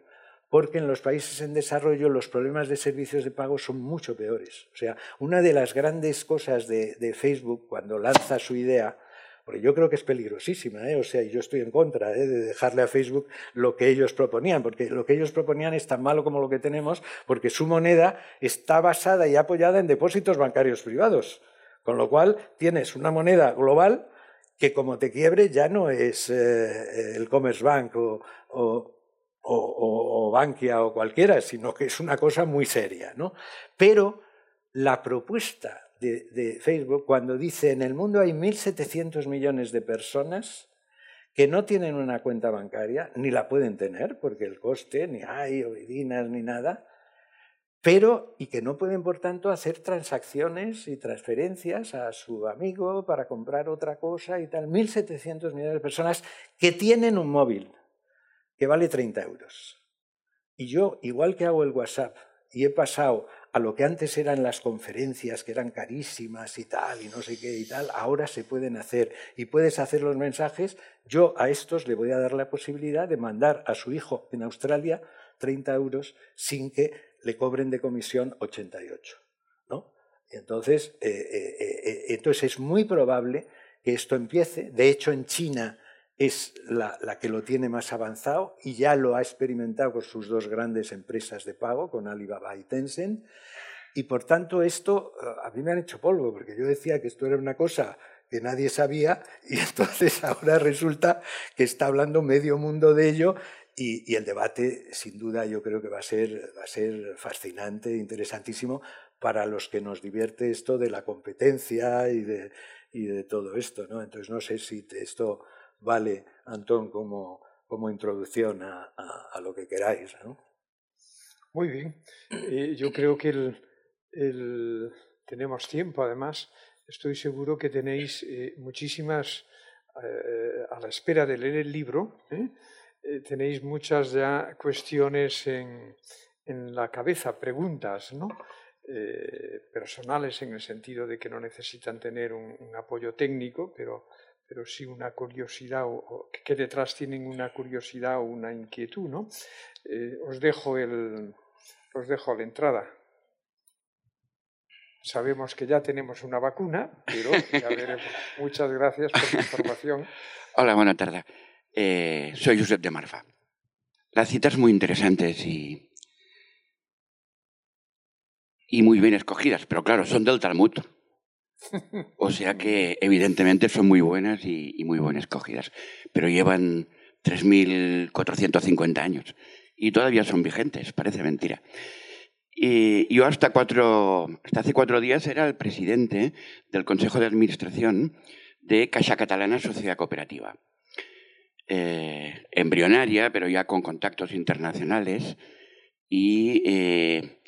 porque en los países en desarrollo los problemas de servicios de pago son mucho peores. O sea, una de las grandes cosas de, Facebook cuando lanza su idea, porque yo creo que es peligrosísima, ¿eh? o sea, yo estoy en contra ¿eh? de dejarle a Facebook lo que ellos proponían, porque lo que ellos proponían es tan malo como lo que tenemos, porque su moneda está basada y apoyada en depósitos bancarios privados, con lo cual tienes una moneda global que como te quiebre ya no es eh, el Commerce Bank o, o, Bankia o cualquiera, sino que es una cosa muy seria. ¿no? Pero la propuesta de, Facebook, cuando dice en el mundo hay 1.700 millones de personas que no tienen una cuenta bancaria, ni la pueden tener, porque el coste, ni hay ni nada, pero y que no pueden, por tanto, hacer transacciones y transferencias a su amigo para comprar otra cosa y tal. 1.700 millones de personas que tienen un móvil que vale 30 euros. Y yo, igual que hago el WhatsApp y he pasado a lo que antes eran las conferencias, que eran carísimas y tal, y no sé qué y tal, ahora se pueden hacer. Y puedes hacer los mensajes. Yo a estos le voy a dar la posibilidad de mandar a su hijo en Australia 30 euros sin que le cobren de comisión 88. ¿no? entonces, eh, eh, eh, entonces es muy probable que esto empiece. De hecho, en China es la, que lo tiene más avanzado y ya lo ha experimentado con sus dos grandes empresas de pago, con Alibaba y Tencent. Y por tanto, esto a mí me han hecho polvo, porque yo decía que esto era una cosa que nadie sabía y entonces ahora resulta que está hablando medio mundo de ello y, el debate, sin duda, yo creo que va a ser, va a ser fascinante, interesantísimo para los que nos divierte esto de la competencia y de, y de todo esto. ¿no? Entonces, no sé si esto vale, Antón, como, como introducción a, a, lo que queráis. ¿no? Muy bien. Eh, yo creo que el, tenemos tiempo, además. Estoy seguro que tenéis eh, muchísimas eh, a la espera de leer el libro. Tenéis muchas ya cuestiones en, en la cabeza, preguntas, ¿no? Eh, personales en el sentido de que no necesitan tener un, apoyo técnico, pero, pero sí una curiosidad, o, que detrás tienen una curiosidad o una inquietud. ¿no? Eh, os, dejo el, os dejo la entrada. Sabemos que ya tenemos una vacuna, pero ya veremos. Muchas gracias por la información. Hola, buena tarde. Eh, soy Josep de Marfa. Las citas muy interesantes y, muy bien escogidas, pero claro, son del Talmud. O sea que evidentemente son muy buenas y, muy bien escogidas, pero llevan 3.450 años y todavía son vigentes, parece mentira. Y yo hasta, cuatro, hasta hace cuatro días era el presidente del Consejo de Administración de Caixa Catalana Sociedad Cooperativa. Eh, embrionaria, pero ya con contactos internacionales, y eh,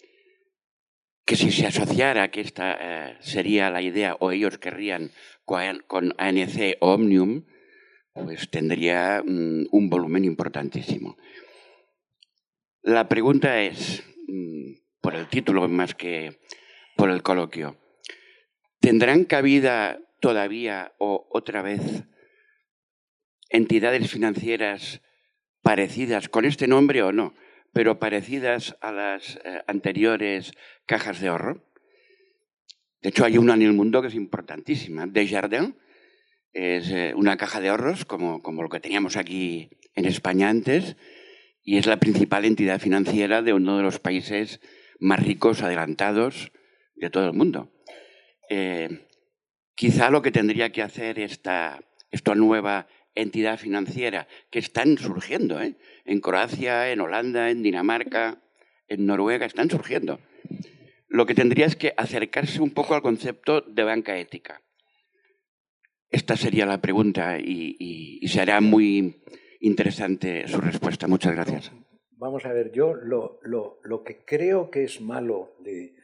que si se asociara que esta eh, sería la idea, o ellos querrían con, ANC Omnium, pues tendría mm, un volumen importantísimo. La pregunta es, mm, por el título más que por el coloquio, ¿tendrán cabida todavía o otra vez entidades financieras parecidas, con este nombre o no, pero parecidas a las eh, anteriores cajas de ahorro. De hecho, hay una en el mundo que es importantísima, Desjardins. Es eh, una caja de ahorros como, como lo que teníamos aquí en España antes y es la principal entidad financiera de uno de los países más ricos, adelantados de todo el mundo. Eh, quizá lo que tendría que hacer esta, esta nueva entidad financiera que están surgiendo, ¿eh? en Croacia, en Holanda, en Dinamarca, en Noruega, están surgiendo. Lo que tendría es que acercarse un poco al concepto de banca ética. Esta sería la pregunta y, y, será muy interesante su respuesta. Muchas gracias. Vamos a ver, yo lo, lo, lo que creo que es malo de,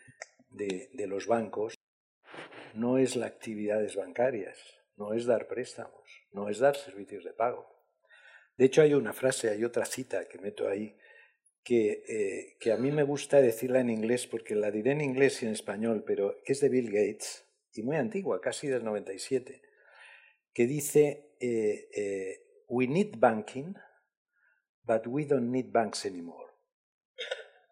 de los bancos no es las actividades bancarias, no es dar préstamos, no es dar servicios de pago. De hecho, hay una frase, hay otra cita que meto ahí, que, eh, que, a mí me gusta decirla en inglés, porque la diré en inglés y en español, pero es de Bill Gates, y muy antigua, casi del 97, que dice, eh, eh, We need banking, but we don't need banks anymore.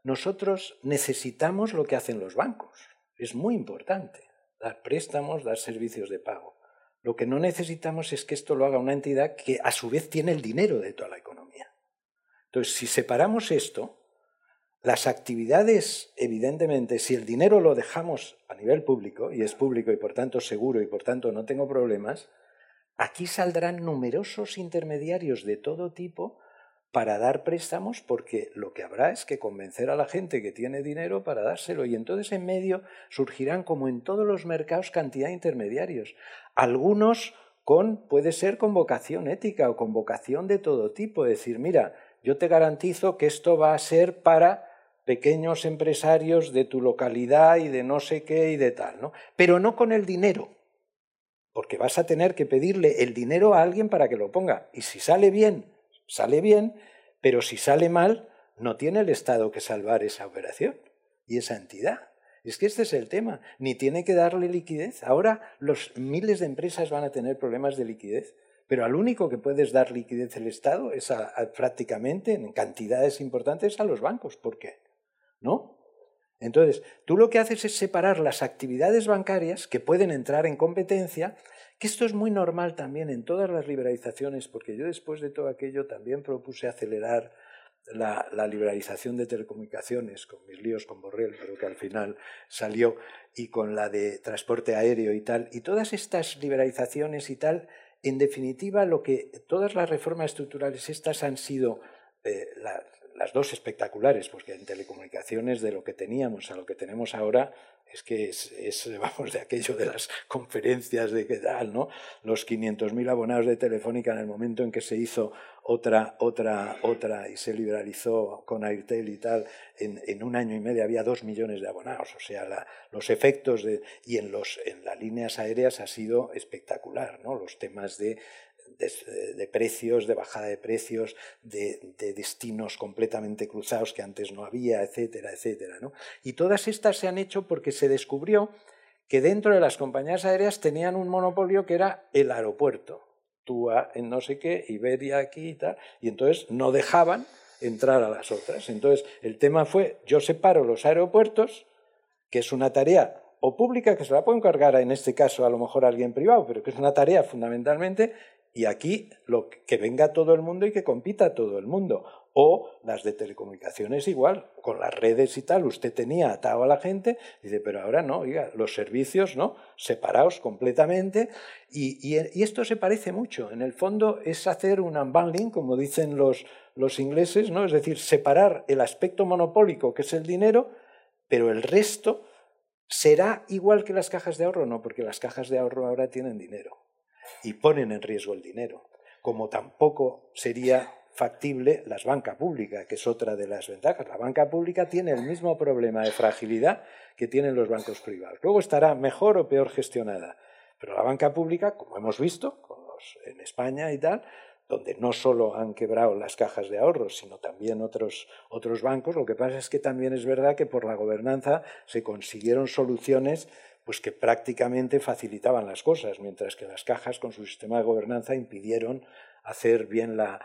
Nosotros necesitamos lo que hacen los bancos, es muy importante, dar préstamos, dar servicios de pago. Lo que no necesitamos es que esto lo haga una entidad que a su vez tiene el dinero de toda la economía. Entonces, si separamos esto, las actividades, evidentemente, si el dinero lo dejamos a nivel público, y es público y por tanto seguro y por tanto no tengo problemas, aquí saldrán numerosos intermediarios de todo tipo para dar préstamos porque lo que habrá es que convencer a la gente que tiene dinero para dárselo y entonces en medio surgirán como en todos los mercados cantidad de intermediarios. Algunos con puede ser con vocación ética o con vocación de todo tipo, decir, mira, yo te garantizo que esto va a ser para pequeños empresarios de tu localidad y de no sé qué y de tal, ¿no? Pero no con el dinero, porque vas a tener que pedirle el dinero a alguien para que lo ponga. Y si sale bien, sale bien, pero si sale mal, no tiene el Estado que salvar esa operación y esa entidad. Es que este es el tema, ni tiene que darle liquidez. Ahora los miles de empresas van a tener problemas de liquidez, pero al único que puedes dar liquidez el Estado es prácticamente en cantidades importantes a los bancos. ¿Por qué? ¿No? Entonces, tú lo que haces es separar las actividades bancarias que pueden entrar en competencia, que esto es muy normal también en todas las liberalizaciones, porque yo después de todo aquello también propuse acelerar la, liberalización de telecomunicaciones, con mis líos con Borrell, pero que al final salió, y con la de transporte aéreo y tal, y todas estas liberalizaciones y tal, en definitiva, lo que todas las reformas estructurales estas han sido eh, las dos espectaculares, porque en telecomunicaciones de lo que teníamos a lo que tenemos ahora es que es, vamos, de aquello de las conferencias de qué tal, ¿no? Los 500.000 abonados de Telefónica en el momento en que se hizo otra, otra, otra y se liberalizó con Airtel y tal, en, en un año y medio había dos millones de abonados. O sea, los efectos de, y en, los, en las líneas aéreas ha sido espectacular, ¿no? Los temas de de, precios, de bajada de precios, de, destinos completamente cruzados que antes no había, etcétera, etcétera. Y todas estas se han hecho porque se descubrió que dentro de las compañías aéreas tenían un monopolio que era el aeropuerto. TUA en no sé qué, Iberia aquí y tal, y entonces no dejaban entrar a las otras. Entonces el tema fue, yo separo los aeropuertos, que es una tarea o pública que se la puede encargar en este caso a lo mejor alguien privado, pero que es una tarea fundamentalmente y aquí lo que venga todo el mundo y que compita todo el mundo. O las de telecomunicaciones igual, con las redes y tal, usted tenía atado a la gente, dice, pero ahora no, los servicios, ¿no? Separados completamente. Y, esto se parece mucho. En el fondo es hacer un unbundling, como dicen los, los ingleses, ¿no? Es decir, separar el aspecto monopólico, que es el dinero, pero el resto será igual que las cajas de ahorro, no, porque las cajas de ahorro ahora tienen dinero y ponen en riesgo el dinero, como tampoco sería factible la banca pública, que es otra de las ventajas. La banca pública tiene el mismo problema de fragilidad que tienen los bancos privados. Luego estará mejor o peor gestionada, pero la banca pública, como hemos visto en España y tal, donde no solo han quebrado las cajas de ahorros, sino también otros, otros bancos, lo que pasa es que también es verdad que por la gobernanza se consiguieron soluciones pues que prácticamente facilitaban las cosas, mientras que las cajas con su sistema de gobernanza impidieron hacer bien la,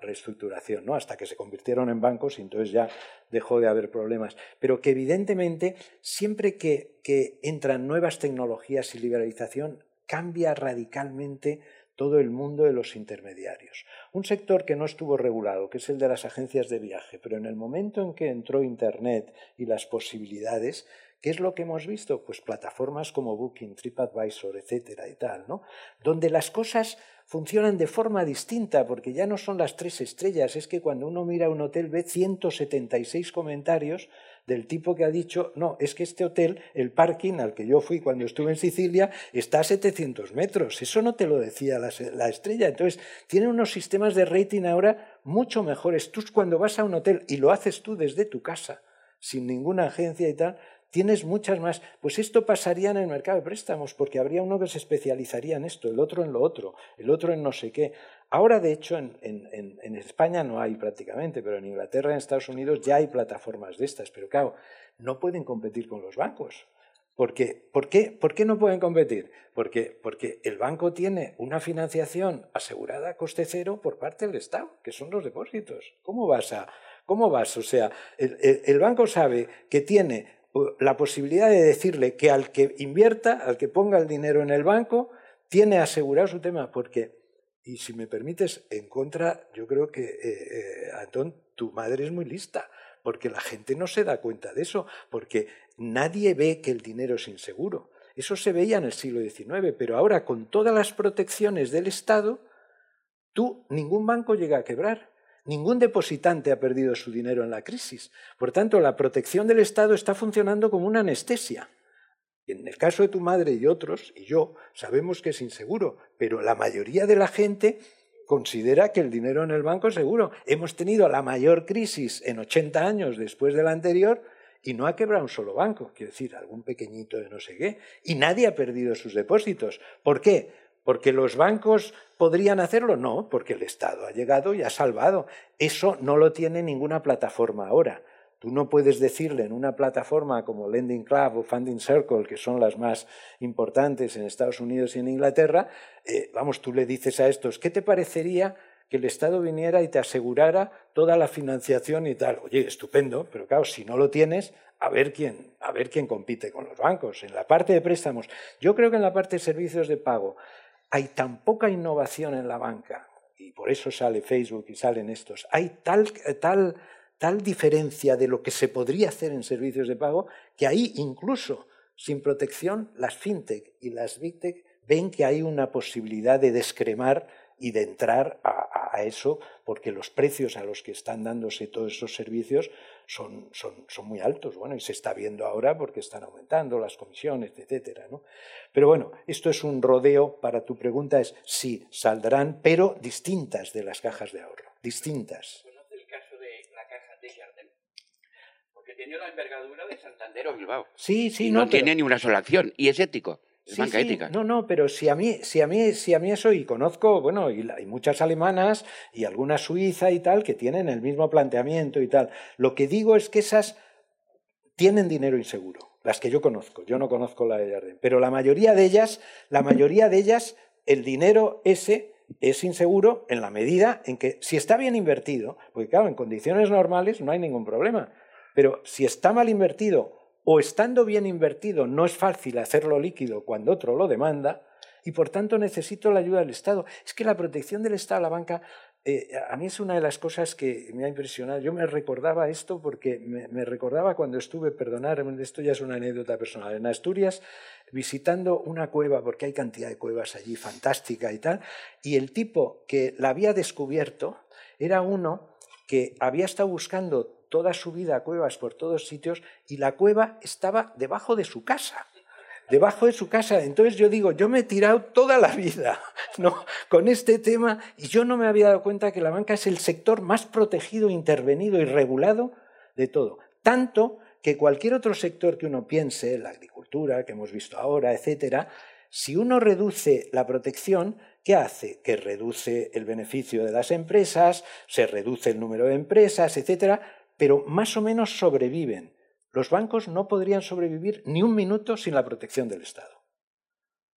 reestructuración, ¿no? hasta que se convirtieron en bancos y entonces ya dejó de haber problemas. Pero que evidentemente siempre que, que entran nuevas tecnologías y liberalización, cambia radicalmente todo el mundo de los intermediarios. Un sector que no estuvo regulado, que es el de las agencias de viaje, pero en el momento en que entró Internet y las posibilidades, ¿Qué es lo que hemos visto? Pues plataformas como Booking, TripAdvisor, etcétera y tal, ¿no? Donde las cosas funcionan de forma distinta, porque ya no son las tres estrellas, es que cuando uno mira un hotel ve 176 comentarios del tipo que ha dicho, no, es que este hotel, el parking al que yo fui cuando estuve en Sicilia, está a 700 metros. Eso no te lo decía la, la estrella. Entonces, tiene unos sistemas de rating ahora mucho mejores. Tú cuando vas a un hotel y lo haces tú desde tu casa, sin ninguna agencia y tal, tienes muchas más. Pues esto pasaría en el mercado de préstamos, porque habría uno que se especializaría en esto, el otro en lo otro, el otro en no sé qué. Ahora, de hecho, en, España no hay prácticamente, pero en Inglaterra en Estados Unidos ya hay plataformas de estas. Pero claro, no pueden competir con los bancos. ¿por, qué, ¿Por qué no pueden competir? Porque, porque el banco tiene una financiación asegurada a coste cero por parte del Estado, que son los depósitos. ¿Cómo vas a.? ¿Cómo vas? O sea, el banco sabe que tiene la posibilidad de decirle que al que invierta, al que ponga el dinero en el banco, tiene asegurado su tema, porque, y si me permites, en contra, yo creo que, eh, eh, Antón, tu madre es muy lista, porque la gente no se da cuenta de eso, porque nadie ve que el dinero es inseguro. Eso se veía en el siglo XIX, pero ahora con todas las protecciones del Estado, tú, ningún banco llega a quebrar. Ningún depositante ha perdido su dinero en la crisis. Por tanto, la protección del Estado está funcionando como una anestesia. En el caso de tu madre y otros, y yo, sabemos que es inseguro, pero la mayoría de la gente considera que el dinero en el banco es seguro. Hemos tenido la mayor crisis en 80 años después de la anterior y no ha quebrado un solo banco, quiero decir, algún pequeñito de no sé qué, y nadie ha perdido sus depósitos. ¿Por qué? ¿Porque los bancos podrían hacerlo? No, porque el Estado ha llegado y ha salvado. Eso no lo tiene ninguna plataforma ahora. Tú no puedes decirle en una plataforma como Lending Club o Funding Circle, que son las más importantes en Estados Unidos y en Inglaterra, eh, vamos, tú le dices a estos, ¿qué te parecería que el Estado viniera y te asegurara toda la financiación y tal? Oye, estupendo, pero claro, si no lo tienes, a ver quién, a ver quién compite con los bancos. En la parte de préstamos, yo creo que en la parte de servicios de pago hay tan poca innovación en la banca, y por eso sale Facebook y salen estos, hay tal, tal tal diferencia de lo que se podría hacer en servicios de pago que ahí incluso sin protección las fintech y las big tech ven que hay una posibilidad de descremar y de entrar a, eso porque los precios a los que están dándose todos esos servicios son, son, son, muy altos. Bueno, y se está viendo ahora porque están aumentando las comisiones, etcétera. ¿no? Pero bueno, esto es un rodeo para tu pregunta, es sí, saldrán, pero distintas de las cajas de ahorro, distintas. tiene la envergadura de Santander o Bilbao. Sí, sí, no. tiene ni una sola acción y es ético. Es banca ética. No, no, pero si a mí, si a mí, si a mí eso y conozco, bueno, y hay muchas alemanas y algunas suiza y tal que tienen el mismo planteamiento y tal. Lo que digo es que esas tienen dinero inseguro, las que yo conozco. Yo no conozco la de Jardín, pero la mayoría de ellas, la mayoría de ellas, el dinero ese es inseguro en la medida en que si está bien invertido, porque claro, en condiciones normales no hay ningún problema. Pero si está mal invertido o estando bien invertido no es fácil hacerlo líquido cuando otro lo demanda y por tanto necesito la ayuda del Estado. Es que la protección del Estado a la banca eh, a mí es una de las cosas que me ha impresionado. Yo me recordaba esto porque me, recordaba cuando estuve, perdonar, esto ya es una anécdota personal, en Asturias, visitando una cueva, porque hay cantidad de cuevas allí fantástica y tal, y el tipo que la había descubierto era uno que había estado buscando toda su vida a cuevas por todos sitios y la cueva estaba debajo de su casa. Debajo de su casa. Entonces yo digo, yo me he tirado toda la vida con este tema y yo no me había dado cuenta que la banca es el sector más protegido, intervenido y regulado de todo. Tanto que cualquier otro sector que uno piense, la agricultura que hemos visto ahora, etcétera, si uno reduce la protección, ¿qué hace? Que reduce el beneficio de las empresas, se reduce el número de empresas, etcétera, pero más o menos sobreviven. Los bancos no podrían sobrevivir ni un minuto sin la protección del Estado.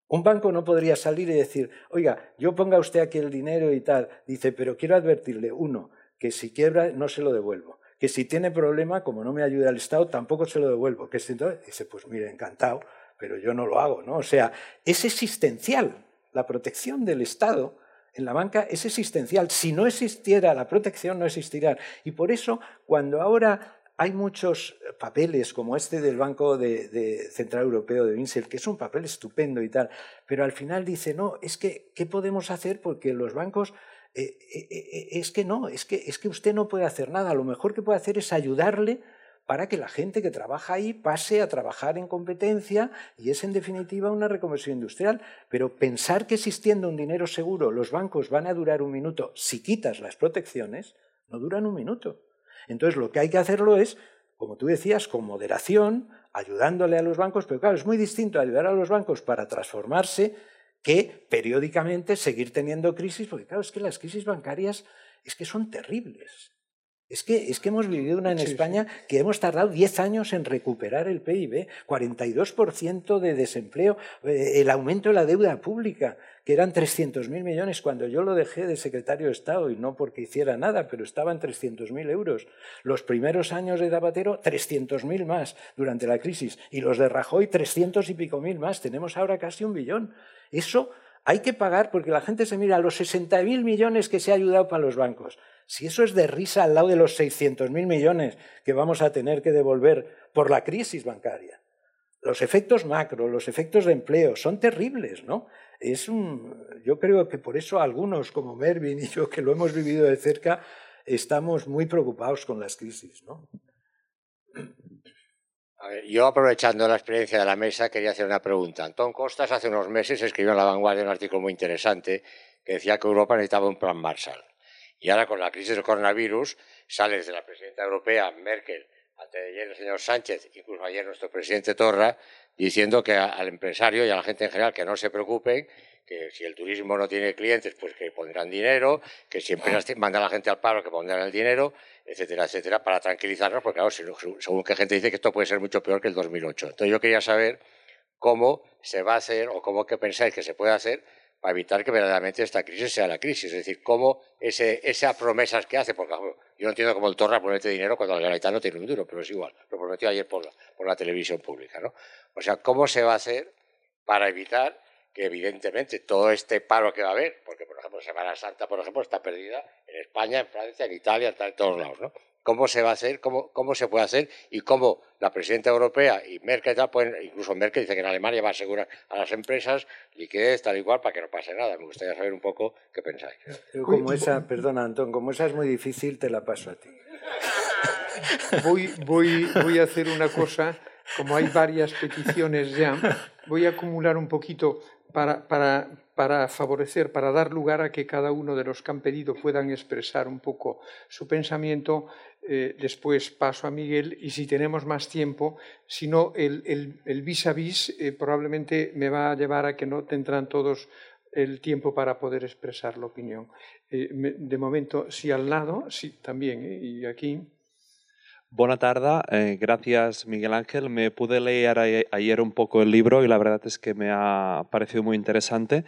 Un banco no podría salir y decir, oiga, yo ponga usted aquí el dinero y tal. Dice, pero quiero advertirle, uno, que si quiebra no se lo devuelvo. Que si tiene problema, como no me ayuda el Estado, tampoco se lo devuelvo. Que entonces dice, pues mire, encantado, pero yo no lo hago. ¿no? O sea, es existencial. La protección del Estado en la banca es existencial. Si no existiera la protección, no existiría. Y por eso, cuando ahora hay muchos papeles como este del Banco de, Central Europeo de Vincel, que es un papel estupendo y tal, pero al final dice, no, es que, ¿qué podemos hacer? Porque los bancos, eh, eh, eh, es que no, es que, es que usted no puede hacer nada. Lo mejor que puede hacer es ayudarle para que la gente que trabaja ahí pase a trabajar en competencia y es en definitiva una reconversión industrial. Pero pensar que existiendo un dinero seguro los bancos van a durar un minuto si quitas las protecciones, no duran un minuto. Entonces lo que hay que hacerlo es, como tú decías, con moderación, ayudándole a los bancos, pero claro, es muy distinto ayudar a los bancos para transformarse que periódicamente seguir teniendo crisis, porque claro, es que las crisis bancarias es que son terribles. Es que, es que hemos vivido una en España que hemos tardado 10 años en recuperar el PIB, 42% de desempleo, eh, el aumento de la deuda pública, que eran 300.000 millones cuando yo lo dejé de secretario de Estado, y no porque hiciera nada, pero estaban 300.000 euros. Los primeros años de Zapatero, 300.000 más durante la crisis, y los de Rajoy, 300 y pico mil más. Tenemos ahora casi un billón. Eso hay que pagar porque la gente se mira a los 60.000 millones que se ha ayudado para los bancos. Si eso es de risa al lado de los 600.000 millones que vamos a tener que devolver por la crisis bancaria. Los efectos macro, los efectos de empleo son terribles, ¿no? Es un, yo creo que por eso algunos como Mervin y yo que lo hemos vivido de cerca, estamos muy preocupados con las crisis, yo aprovechando la experiencia de la mesa quería hacer una pregunta. Antón Costas hace unos meses escribió en La Vanguardia un artículo muy interesante que decía que Europa necesitaba un plan Marshall. Y ahora con la crisis del coronavirus sale desde la presidenta europea Merkel, antes de ayer el señor Sánchez, incluso ayer nuestro presidente Torra, diciendo que al empresario y a la gente en general que no se preocupen, que si el turismo no tiene clientes, pues que pondrán dinero, que si empresas mandan a la gente al paro, que pondrán el dinero, etcétera, etcétera, para tranquilizarnos, porque claro, según que gente dice que esto puede ser mucho peor que el 2008. Entonces yo quería saber cómo se va a hacer o cómo que pensáis que se puede hacer para evitar que verdaderamente esta crisis sea la crisis. Es decir, cómo esas promesas que hace, porque yo no entiendo cómo el Torra promete dinero cuando el Generalitat no tiene un duro, pero es igual, lo prometió ayer por la, la televisión pública. ¿no? O sea, ¿cómo se va a hacer para evitar que evidentemente todo este paro que va a haber, porque por ejemplo Semana Santa, por ejemplo, está perdida en España, en Francia, en Italia, en todos lados, ¿no? ¿Cómo se va a hacer? ¿Cómo, cómo se puede hacer? Y cómo la presidenta europea y Merkel, pueden, incluso Merkel dice que en Alemania va a asegurar a las empresas liquidez tal y cual para que no pase nada. Me gustaría saber un poco qué pensáis. como esa, perdona Antón, como esa es muy difícil, te la paso a ti. Voy, voy, voy a hacer una cosa, como hay varias peticiones ya, voy a acumular un poquito para, para, para, favorecer, para dar lugar a que cada uno de los que han pedido puedan expresar un poco su pensamiento. Eh, después paso a Miguel y si tenemos más tiempo, si no, el, vis a vis eh, probablemente me va a llevar a que no tendrán todos el tiempo para poder expresar la opinión. Eh, de momento, sí al lado, sí también, y aquí. Buena tarde, eh, gracias Miguel Ángel. Me pude leer ayer un poco el libro y la verdad es que me ha parecido muy interesante.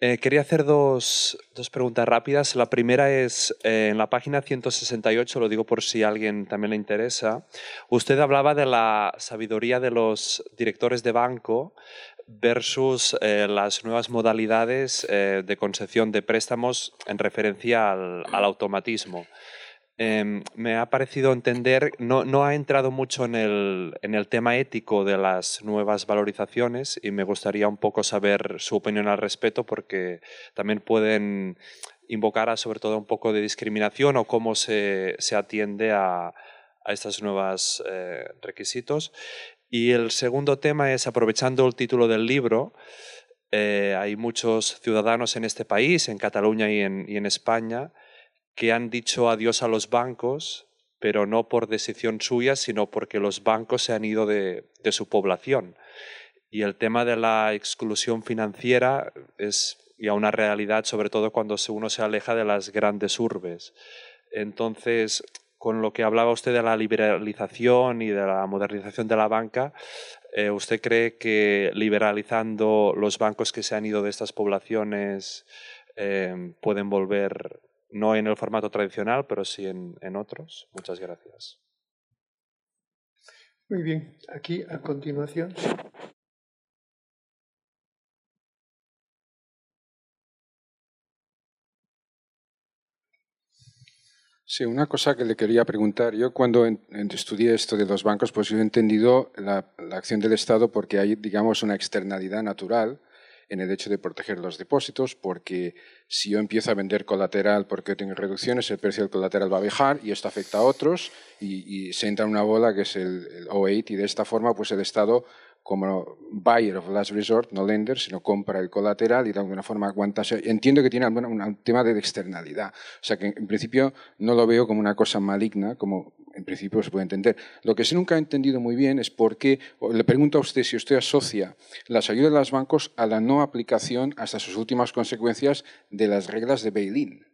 Eh, quería hacer dos, dos, preguntas rápidas. La primera es, eh, en la página 168, lo digo por si a alguien también le interesa, usted hablaba de la sabiduría de los directores de banco versus las nuevas modalidades de concesión de préstamos en referencia al, al automatismo. Em, me ha parecido entender, no, no ha entrado mucho en el, en el, tema ético de las nuevas valorizaciones y me gustaría un poco saber su opinión al respecto porque también pueden invocar a sobre todo un poco de discriminación o cómo se, se atiende a, a estos nuevos eh, requisitos. Y el segundo tema es, aprovechando el título del libro, eh, hay muchos ciudadanos en este país, en Cataluña y en, y en España, que han dicho adiós a los bancos, pero no por decisión suya, sino porque los bancos se han ido de, su población. Y el tema de la exclusión financiera es ya una realidad, sobre todo cuando uno se aleja de las grandes urbes. Entonces, con lo que hablaba usted de la liberalización y de la modernización de la banca, eh, ¿usted cree que liberalizando los bancos que se han ido de estas poblaciones eh, pueden volver no en el formato tradicional, pero sí en, en otros. Muchas gracias. Muy bien, aquí a continuación. Sí, una cosa que le quería preguntar. Yo cuando estudié esto de los bancos, pues yo he entendido la, la, acción del Estado porque hay, digamos, una externalidad natural en el hecho de proteger los depósitos, porque si yo empiezo a vender colateral porque tengo reducciones, el precio del colateral va a bajar y esto afecta a otros y, se entra en una bola que es el, el, O8 y de esta forma pues el Estado como buyer of last resort, no lender, sino compra el colateral y de alguna forma aguanta. entiendo que tiene un tema de externalidad. O sea que en principio no lo veo como una cosa maligna, como en principio se puede entender. Lo que sí nunca he entendido muy bien es por qué, le pregunto a usted si usted asocia las ayudas de los bancos a la no aplicación hasta sus últimas consecuencias de las reglas de bail-in.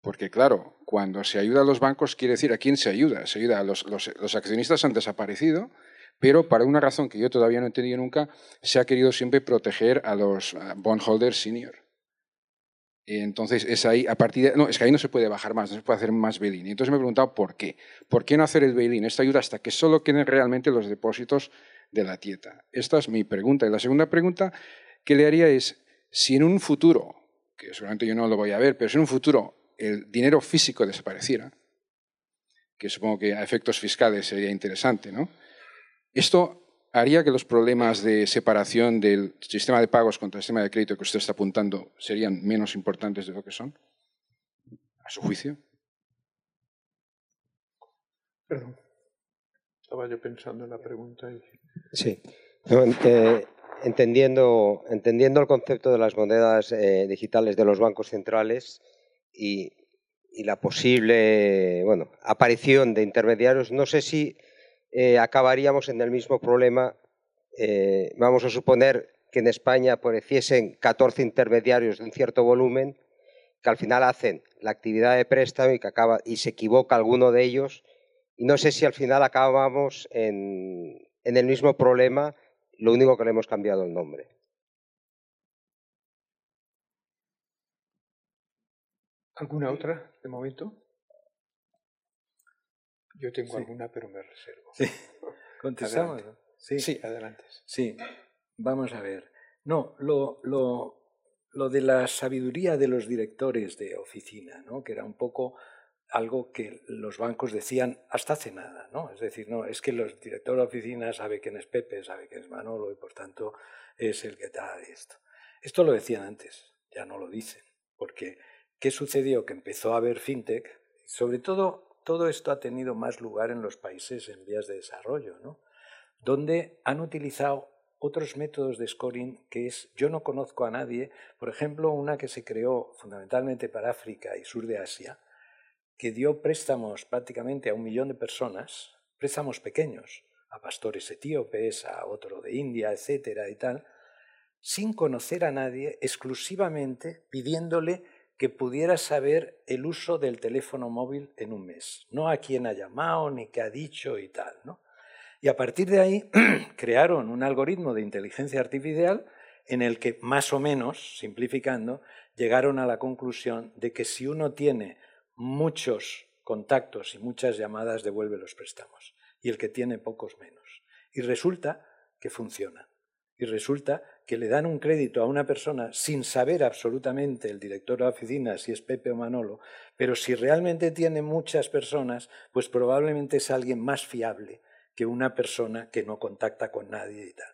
Porque claro, cuando se ayuda a los bancos quiere decir a quién se ayuda. Se ayuda a los, los, los accionistas han desaparecido, pero para una razón que yo todavía no he entendido nunca, se ha querido siempre proteger a los bondholders senior. Entonces, es ahí, a partir de, no, es que ahí no se puede bajar más, no se puede hacer más bail-in. Entonces me he preguntado por qué. ¿Por qué no hacer el bail-in? Esta ayuda hasta que solo queden realmente los depósitos de la tieta. Esta es mi pregunta. Y la segunda pregunta que le haría es, si en un futuro, que seguramente yo no lo voy a ver, pero si en un futuro el dinero físico desapareciera, que supongo que a efectos fiscales sería interesante, ¿no? Esto haría que los problemas de separación del sistema de pagos contra el sistema de crédito que usted está apuntando serían menos importantes de lo que son, a su juicio. Perdón. Estaba yo pensando en la pregunta. Y... Sí. Eh, entendiendo, entendiendo el concepto de las monedas eh, digitales de los bancos centrales y, la posible bueno, aparición de intermediarios, no sé si eh, acabaríamos en el mismo problema. vamos a suponer que en España apareciesen 14 intermediarios de un cierto volumen que al final hacen la actividad de préstamo y, que acaba, y se equivoca alguno de ellos. Y no sé si al final acabamos en, en el mismo problema, lo único que le hemos cambiado el nombre. ¿Alguna otra de momento? Yo tengo alguna, pero me reservo. Sí. ¿Contestamos? Sí. sí, adelante. Sí, vamos a ver. No, lo, lo, lo de la sabiduría de los directores de oficina, ¿no? que era un poco algo que los bancos decían hasta hace nada, ¿no? Es decir, no, es que los directores de oficina sabe quién es Pepe, sabe quién es Manolo y por tanto es el que está esto. Esto lo decían antes, ya no lo dicen, porque ¿qué sucedió? Que empezó a haber fintech, sobre todo todo esto ha tenido más lugar en los países en vías de desarrollo, ¿no? Donde han utilizado otros métodos de scoring que es, yo no conozco a nadie, por ejemplo, una que se creó fundamentalmente para África y sur de Asia, que dio préstamos prácticamente a un millón de personas, préstamos pequeños, a pastores etíopes, a otro de India, etcétera y tal, sin conocer a nadie, exclusivamente pidiéndole que pudiera saber el uso del teléfono móvil en un mes, no a quién ha llamado ni qué ha dicho y tal, ¿no? Y a partir de ahí crearon un algoritmo de inteligencia artificial en el que, más o menos, simplificando, llegaron a la conclusión de que si uno tiene muchos contactos y muchas llamadas, devuelve los préstamos. Y el que tiene pocos menos. Y resulta que funciona. Y resulta que le dan un crédito a una persona sin saber absolutamente el director de oficina si es Pepe o Manolo, pero si realmente tiene muchas personas, pues probablemente es alguien más fiable que una persona que no contacta con nadie y tal.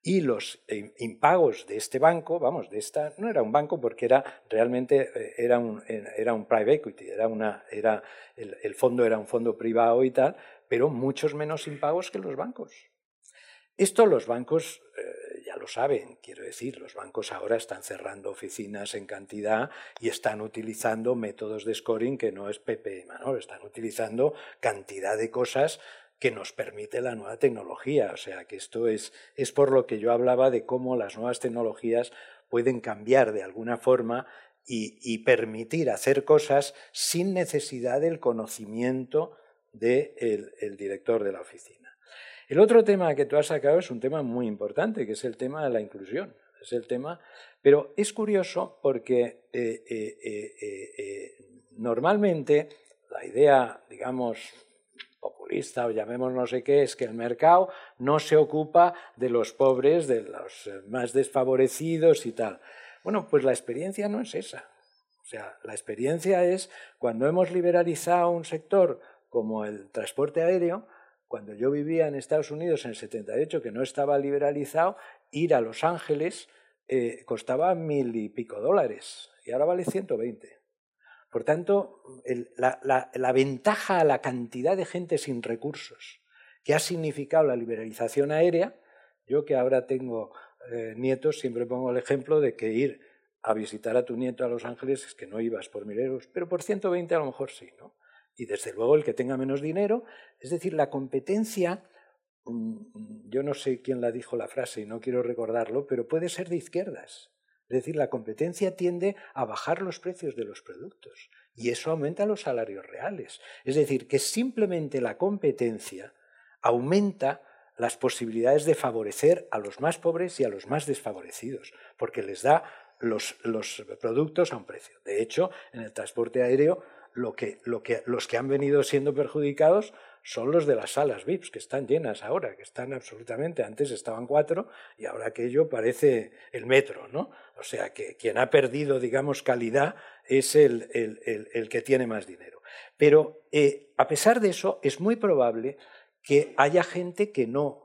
Y los eh, impagos de este banco, vamos, de esta, no era un banco porque era realmente eh, era un, era un private equity, era una, era, el, fondo era un fondo privado y tal, pero muchos menos impagos que los bancos. Esto los bancos eh, lo saben, quiero decir, los bancos ahora están cerrando oficinas en cantidad y están utilizando métodos de scoring que no es PP, Manolo, están utilizando cantidad de cosas que nos permite la nueva tecnología. O sea, que esto es, es por lo que yo hablaba de cómo las nuevas tecnologías pueden cambiar de alguna forma y, permitir hacer cosas sin necesidad del conocimiento del el director de la oficina. El otro tema que tú has sacado es un tema muy importante, que es el tema de la inclusión. Es el tema, pero es curioso porque eh, eh, eh, normalmente la idea, digamos, populista o llamemos no sé qué, es que el mercado no se ocupa de los pobres, de los más desfavorecidos y tal. Bueno, pues la experiencia no es esa. O sea, la experiencia es cuando hemos liberalizado un sector como el transporte aéreo, cuando yo vivía en Estados Unidos en el 78, que no estaba liberalizado, ir a Los Ángeles eh, costaba mil y pico dólares y ahora vale 120. Por tanto, la, ventaja a la cantidad de gente sin recursos que ha significado la liberalización aérea, yo que ahora tengo eh, nietos, siempre pongo el ejemplo de que ir a visitar a tu nieto a Los Ángeles es que no ibas por mil euros, pero por 120 a lo mejor sí, ¿no? Y desde luego el que tenga menos dinero, es decir, la competencia, mm, yo no sé quién la dijo la frase y no quiero recordarlo, pero puede ser de izquierdas. Es decir, la competencia tiende a bajar los precios de los productos y eso aumenta los salarios reales. Es decir, que simplemente la competencia aumenta las posibilidades de favorecer a los más pobres y a los más desfavorecidos, porque les da los, productos a un precio. De hecho, en el transporte aéreo, lo que, los que han venido siendo perjudicados son los de las salas VIPs, que están llenas ahora, que están absolutamente, antes estaban cuatro y ahora aquello parece el metro, ¿no? O sea que quien ha perdido, digamos, calidad es el, que tiene más dinero. Pero eh, a pesar de eso, es muy probable que haya gente que no,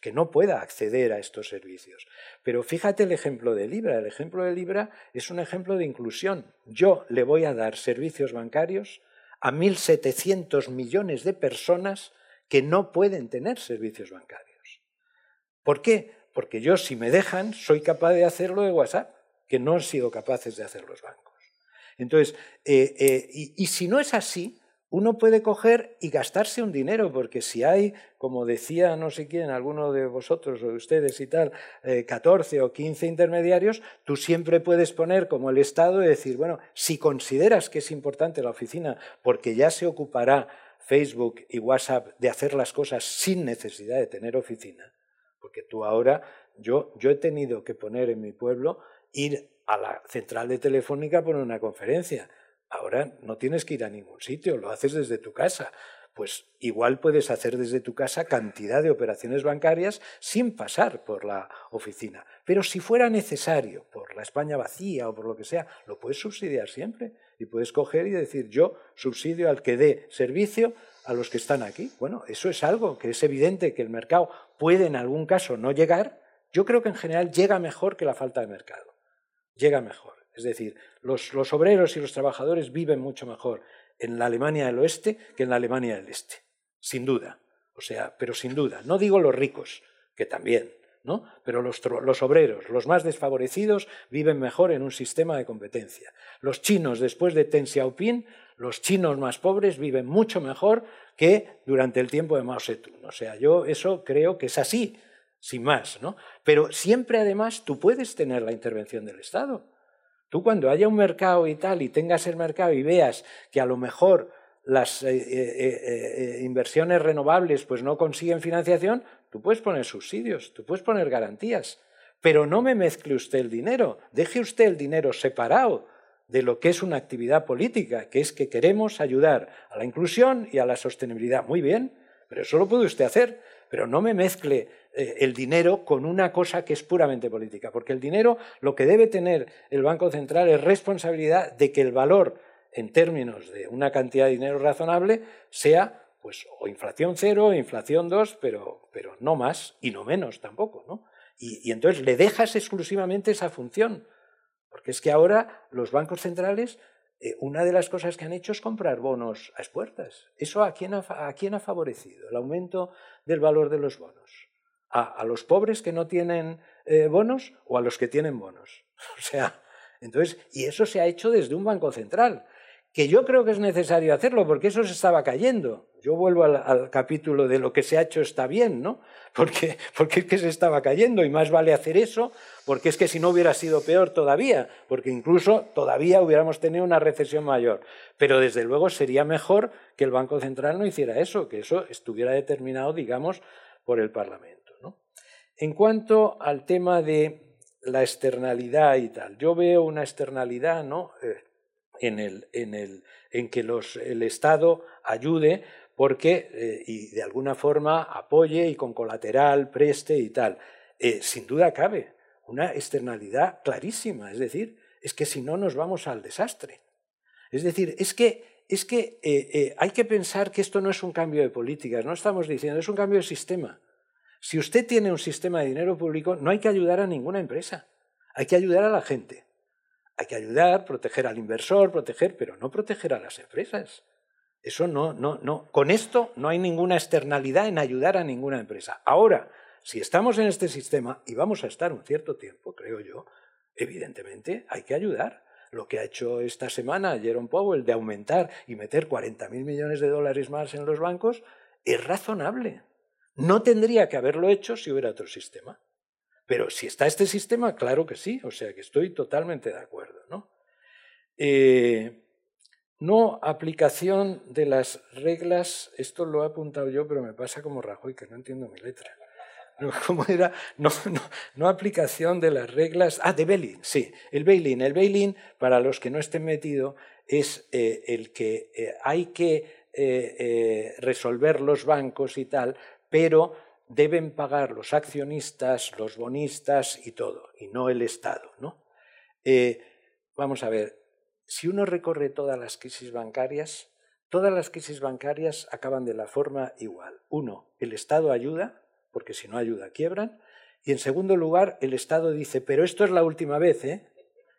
que, no, pueda acceder a estos servicios. Pero fíjate el ejemplo de Libra. El ejemplo de Libra es un ejemplo de inclusión. Yo le voy a dar servicios bancarios a 1.700 millones de personas que no pueden tener servicios bancarios. ¿Por qué? Porque yo, si me dejan, soy capaz de hacerlo de WhatsApp, que no han sido capaces de hacer los bancos. Entonces, eh, eh, y si no es así, uno puede coger y gastarse un dinero, porque si hay, como decía no sé quién, alguno de vosotros o de ustedes y tal, 14 eh, o 15 intermediarios, tú siempre puedes poner como el Estado y decir, bueno, si consideras que es importante la oficina porque ya se ocupará Facebook y WhatsApp de hacer las cosas sin necesidad de tener oficina, porque tú ahora, yo, yo he tenido que poner en mi pueblo, ir a la central de Telefónica por una conferencia Ahora no tienes que ir a ningún sitio, lo haces desde tu casa. Pues igual puedes hacer desde tu casa cantidad de operaciones bancarias sin pasar por la oficina. Pero si fuera necesario, por la España vacía o por lo que sea, lo puedes subsidiar siempre. Y puedes coger y decir, yo subsidio al que dé servicio a los que están aquí. Bueno, eso es algo que es evidente que el mercado puede en algún caso no llegar. Yo creo que en general llega mejor que la falta de mercado. Llega mejor. Es decir, los, obreros y los trabajadores viven mucho mejor en la Alemania del oeste que en la Alemania del este, sin duda. O sea, pero sin duda. No digo los ricos, que también, ¿no? Pero los, los, obreros, los más desfavorecidos, viven mejor en un sistema de competencia. Los chinos, después de Deng Xiaoping, los chinos más pobres viven mucho mejor que durante el tiempo de Mao Zedong. O sea, yo eso creo que es así, sin más, ¿no? Pero siempre, además, tú puedes tener la intervención del Estado. Tú cuando haya un mercado y tal, y tengas el mercado y veas que a lo mejor las eh, eh, eh, inversiones renovables pues no consiguen financiación, tú puedes poner subsidios, tú puedes poner garantías. Pero no me mezcle usted el dinero, deje usted el dinero separado de lo que es una actividad política, que es que queremos ayudar a la inclusión y a la sostenibilidad. Muy bien, pero eso lo puede usted hacer, pero no me mezcle el dinero con una cosa que es puramente política, porque el dinero lo que debe tener el Banco Central es responsabilidad de que el valor en términos de una cantidad de dinero razonable sea pues o inflación cero o inflación dos, pero, pero no más y no menos tampoco, ¿no? Y, entonces le dejas exclusivamente esa función, porque es que ahora los bancos centrales eh, una de las cosas que han hecho es comprar bonos a expuertas. ¿Eso a quién ha, a quién ha favorecido? El aumento del valor de los bonos a, los pobres que no tienen eh, bonos o a los que tienen bonos. O sea, entonces, y eso se ha hecho desde un banco central, que yo creo que es necesario hacerlo porque eso se estaba cayendo. Yo vuelvo al, capítulo de lo que se ha hecho está bien, ¿no? Porque, porque es que se estaba cayendo y más vale hacer eso, porque es que si no hubiera sido peor todavía, porque incluso todavía hubiéramos tenido una recesión mayor. Pero desde luego sería mejor que el Banco Central no hiciera eso, que eso estuviera determinado, digamos, por el Parlamento. En cuanto al tema de la externalidad y tal, yo veo una externalidad ¿no? Eh, en, el, en, el, en, que el Estado ayude porque eh, y de alguna forma apoye y con colateral preste y tal. Eh, sin duda cabe una externalidad clarísima, es decir, es que si no nos vamos al desastre. Es decir, es que, es que hay que pensar que esto no es un cambio de políticas, no estamos diciendo, es un cambio de sistema. Si usted tiene un sistema de dinero público, no hay que ayudar a ninguna empresa, hay que ayudar a la gente. Hay que ayudar, proteger al inversor, proteger, pero no proteger a las empresas. Eso no, no, no. Con esto no hay ninguna externalidad en ayudar a ninguna empresa. Ahora, si estamos en este sistema y vamos a estar un cierto tiempo, creo yo, evidentemente hay que ayudar. Lo que ha hecho esta semana Jerome Powell de aumentar y meter 40.000 millones de dólares más en los bancos es razonable. No tendría que haberlo hecho si hubiera otro sistema. Pero si está este sistema, claro que sí, o sea que estoy totalmente de acuerdo. ¿no? Eh, no aplicación de las reglas, esto lo he apuntado yo, pero me pasa como Rajoy, que no entiendo mi letra. ¿Cómo era? No, no, aplicación de las reglas. Ah, de bail sí. El bail-in. El bail para los que no estén metidos, es eh, el que eh, hay que resolver los bancos y tal, pero deben pagar los accionistas, los bonistas y todo, y no el Estado. ¿no? Eh, vamos a ver, si uno recorre todas las crisis bancarias, todas las crisis bancarias acaban de la forma igual. Uno, el Estado ayuda, porque si no ayuda quiebran, y en segundo lugar, el Estado dice, pero esto es la última vez, ¿eh?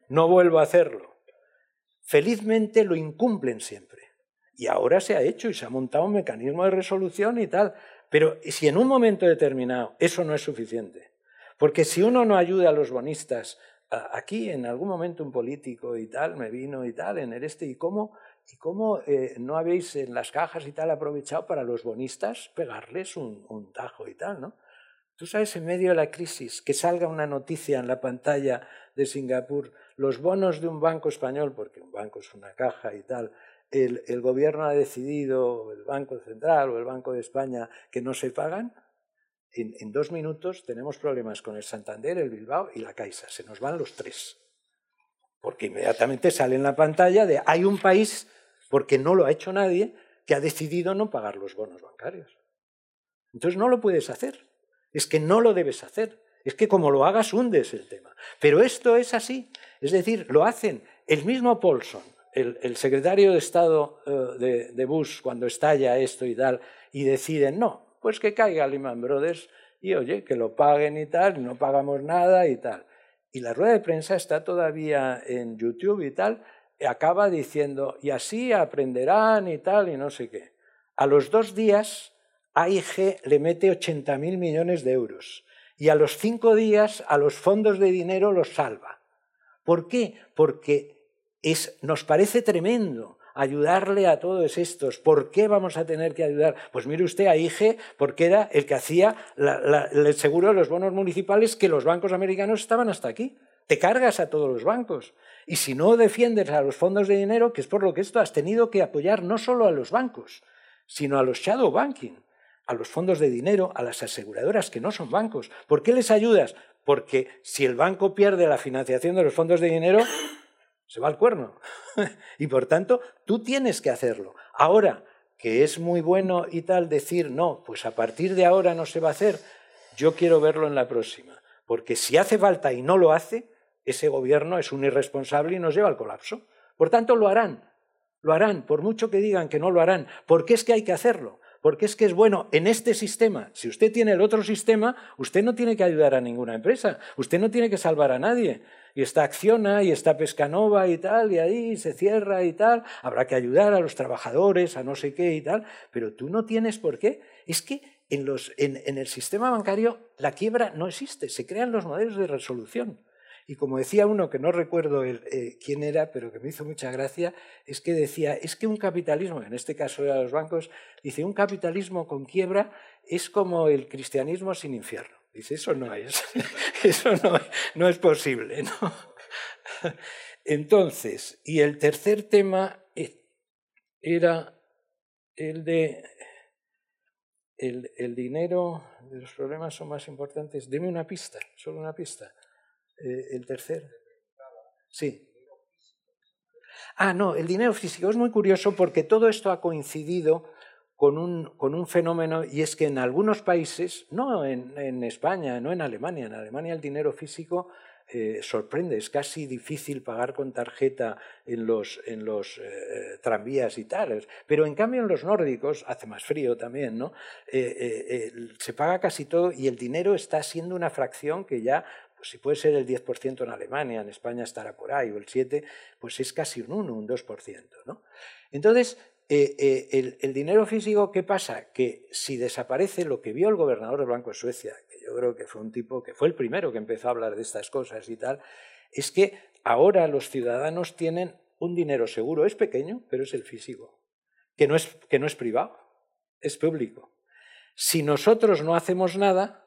no vuelvo a hacerlo. Felizmente lo incumplen siempre. Y ahora se ha hecho y se ha montado un mecanismo de resolución y tal. Pero si en un momento determinado eso no es suficiente, porque si uno no ayuda a los bonistas, aquí en algún momento un político y tal me vino y tal en el este, ¿y cómo, y cómo eh, no habéis en las cajas y tal aprovechado para los bonistas pegarles un, un tajo y tal, ¿no? Tú sabes, en medio de la crisis, que salga una noticia en la pantalla de Singapur, los bonos de un banco español, porque un banco es una caja y tal, el, gobierno ha decidido, el Banco Central o el Banco de España, que no se pagan, en, dos minutos tenemos problemas con el Santander, el Bilbao y la Caixa. Se nos van los tres. Porque inmediatamente sale en la pantalla de hay un país, porque no lo ha hecho nadie, que ha decidido no pagar los bonos bancarios. Entonces no lo puedes hacer. Es que no lo debes hacer. Es que como lo hagas hundes el tema. Pero esto es así. Es decir, lo hacen el mismo Paulson, el, secretario de Estado eh, de, Bush cuando estalla esto y tal, y deciden, no, pues que caiga Lehman Brothers y oye, que lo paguen y tal, no pagamos nada y tal. Y la rueda de prensa está todavía en YouTube y tal, y acaba diciendo, y así aprenderán y tal, y no sé qué. A los dos días, AIG le mete 80.000 millones de euros. Y a los cinco días, a los fondos de dinero los salva. ¿Por qué? Porque nos parece tremendo ayudarle a todos estos. ¿Por qué vamos a tener que ayudar? Pues mire usted a IGE, porque era el que hacía el seguro de los bonos municipales que los bancos americanos estaban hasta aquí. Te cargas a todos los bancos. Y si no defiendes a los fondos de dinero, que es por lo que esto has tenido que apoyar no solo a los bancos, sino a los shadow banking, a los fondos de dinero, a las aseguradoras que no son bancos. ¿Por qué les ayudas? Porque si el banco pierde la financiación de los fondos de dinero, se va al cuerno. y por tanto, tú tienes que hacerlo. Ahora, que es muy bueno y tal decir, no, pues a partir de ahora no se va a hacer, yo quiero verlo en la próxima. Porque si hace falta y no lo hace, ese gobierno es un irresponsable y nos lleva al colapso. Por tanto, lo harán. Lo harán, por mucho que digan que no lo harán, porque es que hay que hacerlo porque es que es bueno en este sistema. Si usted tiene el otro sistema, usted no tiene que ayudar a ninguna empresa, usted no tiene que salvar a nadie y está Acciona y está Pescanova y tal, y ahí se cierra y tal, habrá que ayudar a los trabajadores, a no sé qué y tal, pero tú no tienes por qué. Es que en, los, en, en el sistema bancario la quiebra no existe, se crean los modelos de resolución. Y como decía uno, que no recuerdo eh, quién era, pero que me hizo mucha gracia, es que decía, es que un capitalismo, en este caso era los bancos, dice, un capitalismo con quiebra es como el cristianismo sin infierno. Dice, eso no es, eso no, es posible. ¿no? Entonces, y el tercer tema era el de el, el, dinero los problemas son más importantes. Deme una pista, solo una pista. Eh, el tercer. Sí. Ah, no, el dinero físico es muy curioso porque todo esto ha coincidido con un, fenómeno y es que en algunos países, no en, España, no en Alemania, en Alemania el dinero físico eh, sorprende, es casi difícil pagar con tarjeta en los, en los eh, tranvías y tal, pero en cambio en los nórdicos, hace más frío también, ¿no? Eh, se paga casi todo y el dinero está siendo una fracción que ya pues si puede ser el 10% en Alemania, en España estará por ahí, o el 7%, pues es casi un 1, un 2%. ¿no? Entonces, eh, eh, el, dinero físico, ¿qué pasa? Que si desaparece lo que vio el gobernador del Banco de Suecia, que yo creo que fue un tipo que fue el primero que empezó a hablar de estas cosas y tal, es que ahora los ciudadanos tienen un dinero seguro, es pequeño, pero es el físico, que no es, que no es privado, es público. Si nosotros no hacemos nada,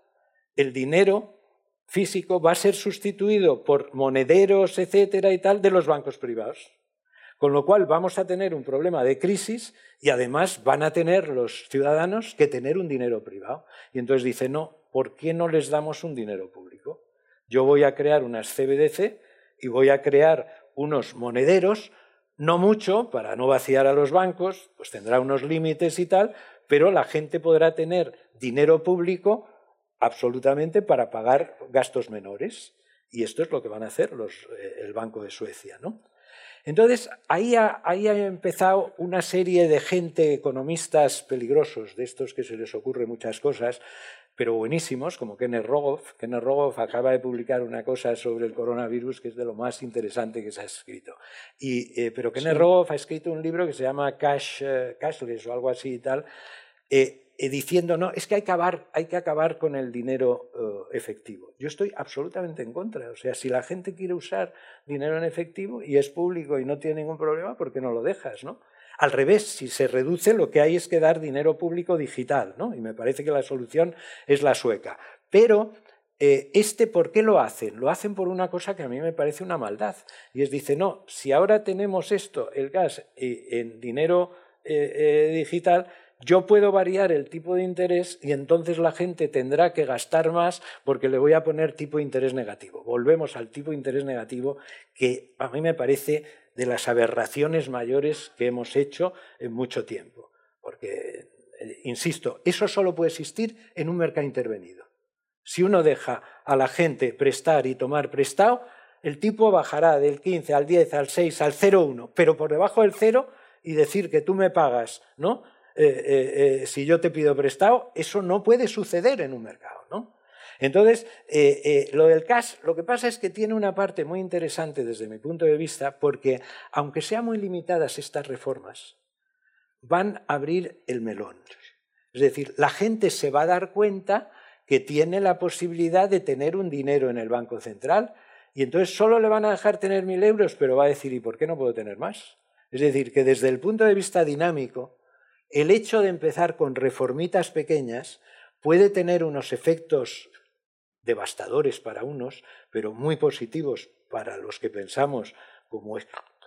el dinero físico va a ser sustituido por monederos, etcétera y tal, de los bancos privados. Con lo cual vamos a tener un problema de crisis y además van a tener los ciudadanos que tener un dinero privado. Y entonces dice, no, ¿por qué no les damos un dinero público? Yo voy a crear unas CBDC y voy a crear unos monederos, no mucho, para no vaciar a los bancos, pues tendrá unos límites y tal, pero la gente podrá tener dinero público absolutamente para pagar gastos menores. Y esto es lo que van a hacer los, eh, el Banco de Suecia. ¿no? Entonces, ahí ha, empezado una serie de gente, economistas peligrosos, de estos que se les ocurre muchas cosas, pero buenísimos, como Kenneth Rogoff. Kenneth Rogoff acaba de publicar una cosa sobre el coronavirus que es de lo más interesante que se ha escrito. Y, eh, pero Kenneth Rogoff ha escrito un libro que se llama Cash, eh, Cashless o algo así y tal, eh, diciendo, no, es que hay que acabar, hay que acabar con el dinero efectivo. Yo estoy absolutamente en contra. O sea, si la gente quiere usar dinero en efectivo y es público y no tiene ningún problema, ¿por qué no lo dejas? ¿no? Al revés, si se reduce, lo que hay es que dar dinero público digital, ¿no? Y me parece que la solución es la sueca. Pero eh, este, ¿por qué lo hacen? Lo hacen por una cosa que a mí me parece una maldad. Y es, dice, no, si ahora tenemos esto, el gas, en dinero eh, eh, digital, yo puedo variar el tipo de interés y entonces la gente tendrá que gastar más porque le voy a poner tipo de interés negativo. Volvemos al tipo de interés negativo que a mí me parece de las aberraciones mayores que hemos hecho en mucho tiempo. Porque, eh, insisto, eso solo puede existir en un mercado intervenido. Si uno deja a la gente prestar y tomar prestado, el tipo bajará del 15 al 10, al 6, al 0,1, pero por debajo del 0 y decir que tú me pagas, ¿no? Eh, eh, si yo te pido prestado, eso no puede suceder en un mercado, ¿no? Entonces, eh, eh, lo del cash, lo que pasa es que tiene una parte muy interesante desde mi punto de vista, porque aunque sean muy limitadas estas reformas, van a abrir el melón. Es decir, la gente se va a dar cuenta que tiene la posibilidad de tener un dinero en el Banco Central y entonces solo le van a dejar tener mil euros, pero va a decir, ¿y por qué no puedo tener más? Es decir, que desde el punto de vista dinámico, el hecho de empezar con reformitas pequeñas puede tener unos efectos devastadores para unos, pero muy positivos para los que pensamos como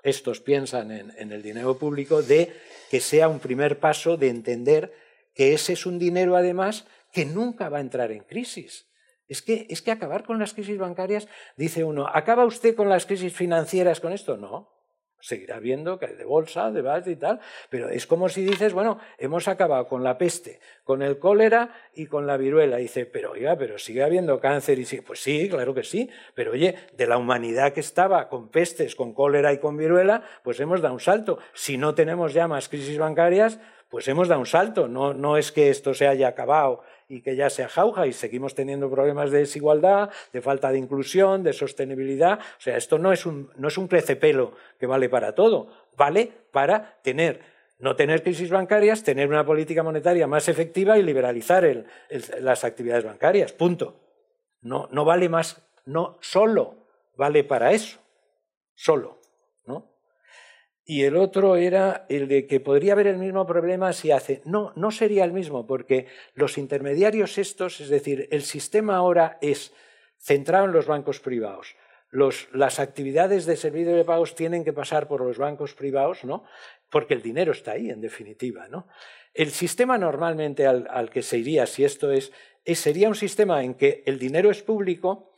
estos piensan en, el dinero público, de que sea un primer paso de entender que ese es un dinero además que nunca va a entrar en crisis. Es que, es que acabar con las crisis bancarias, dice uno, ¿acaba usted con las crisis financieras con esto? No, seguirá viendo que hay de bolsa, de base y tal, pero es como si dices, bueno, hemos acabado con la peste, con el cólera y con la viruela. dice, pero oiga, pero sigue habiendo cáncer y sí, pues sí, claro que sí, pero oye, de la humanidad que estaba con pestes, con cólera y con viruela, pues hemos dado un salto. Si no tenemos ya más crisis bancarias, pues hemos dado un salto. No, no es que esto se haya acabado y que ya sea jauja y seguimos teniendo problemas de desigualdad, de falta de inclusión, de sostenibilidad. O sea, esto no es un, no es un crecepelo que vale para todo, vale para tener no tener crisis bancarias, tener una política monetaria más efectiva y liberalizar las actividades bancarias. Punto. No, no vale más, no solo vale para eso, solo. Y el otro era el de que podría haber el mismo problema si hace. No, no sería el mismo, porque los intermediarios estos, es decir, el sistema ahora es centrado en los bancos privados. las actividades de servicio de pagos tienen que pasar por los bancos privados, ¿no? Porque el dinero está ahí, en definitiva, ¿no? El sistema normalmente al, al que se iría, si esto es, es, sería un sistema en que el dinero es público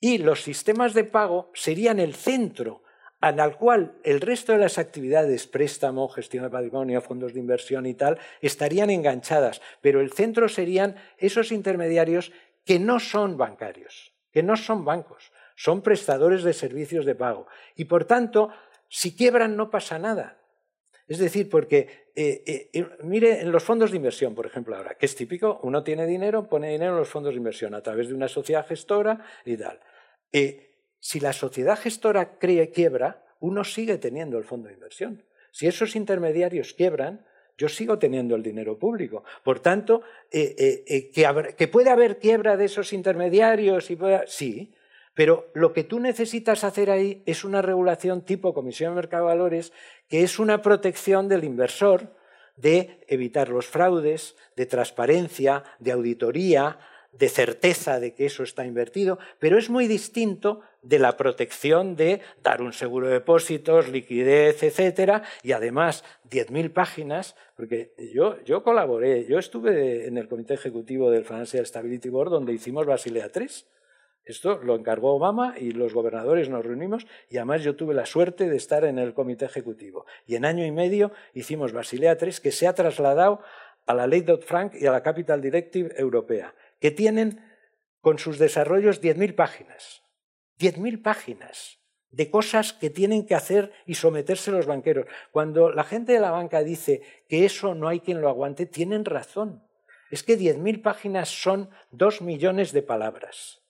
y los sistemas de pago serían el centro al cual el resto de las actividades, préstamo, gestión de patrimonio, fondos de inversión y tal, estarían enganchadas, pero el centro serían esos intermediarios que no son bancarios, que no son bancos, son prestadores de servicios de pago. Y por tanto, si quiebran no pasa nada. Es decir, porque, eh, eh, eh, mire, en los fondos de inversión, por ejemplo, ahora, que es típico, uno tiene dinero, pone dinero en los fondos de inversión a través de una sociedad gestora y tal si la sociedad gestora cree quiebra, uno sigue teniendo el fondo de inversión. Si esos intermediarios quiebran, yo sigo teniendo el dinero público. Por tanto, eh, eh, eh, que, puede haber quiebra de esos intermediarios, y sí, pero lo que tú necesitas hacer ahí es una regulación tipo Comisión de Mercado de Valores, que es una protección del inversor de evitar los fraudes, de transparencia, de auditoría, de certeza de que eso está invertido, pero es muy distinto de la protección de dar un seguro de depósitos, liquidez, etcétera, y además 10.000 páginas, porque yo, yo colaboré, yo estuve en el comité ejecutivo del Financial Stability Board donde hicimos Basilea III. Esto lo encargó Obama y los gobernadores nos reunimos y además yo tuve la suerte de estar en el comité ejecutivo. Y en año y medio hicimos Basilea III que se ha trasladado a la ley Dodd-Frank y a la Capital Directive europea que tienen con sus desarrollos 10.000 páginas. 10.000 páginas de cosas que tienen que hacer y someterse los banqueros. Cuando la gente de la banca dice que eso no hay quien lo aguante, tienen razón. Es que 10.000 páginas son 2 millones de palabras.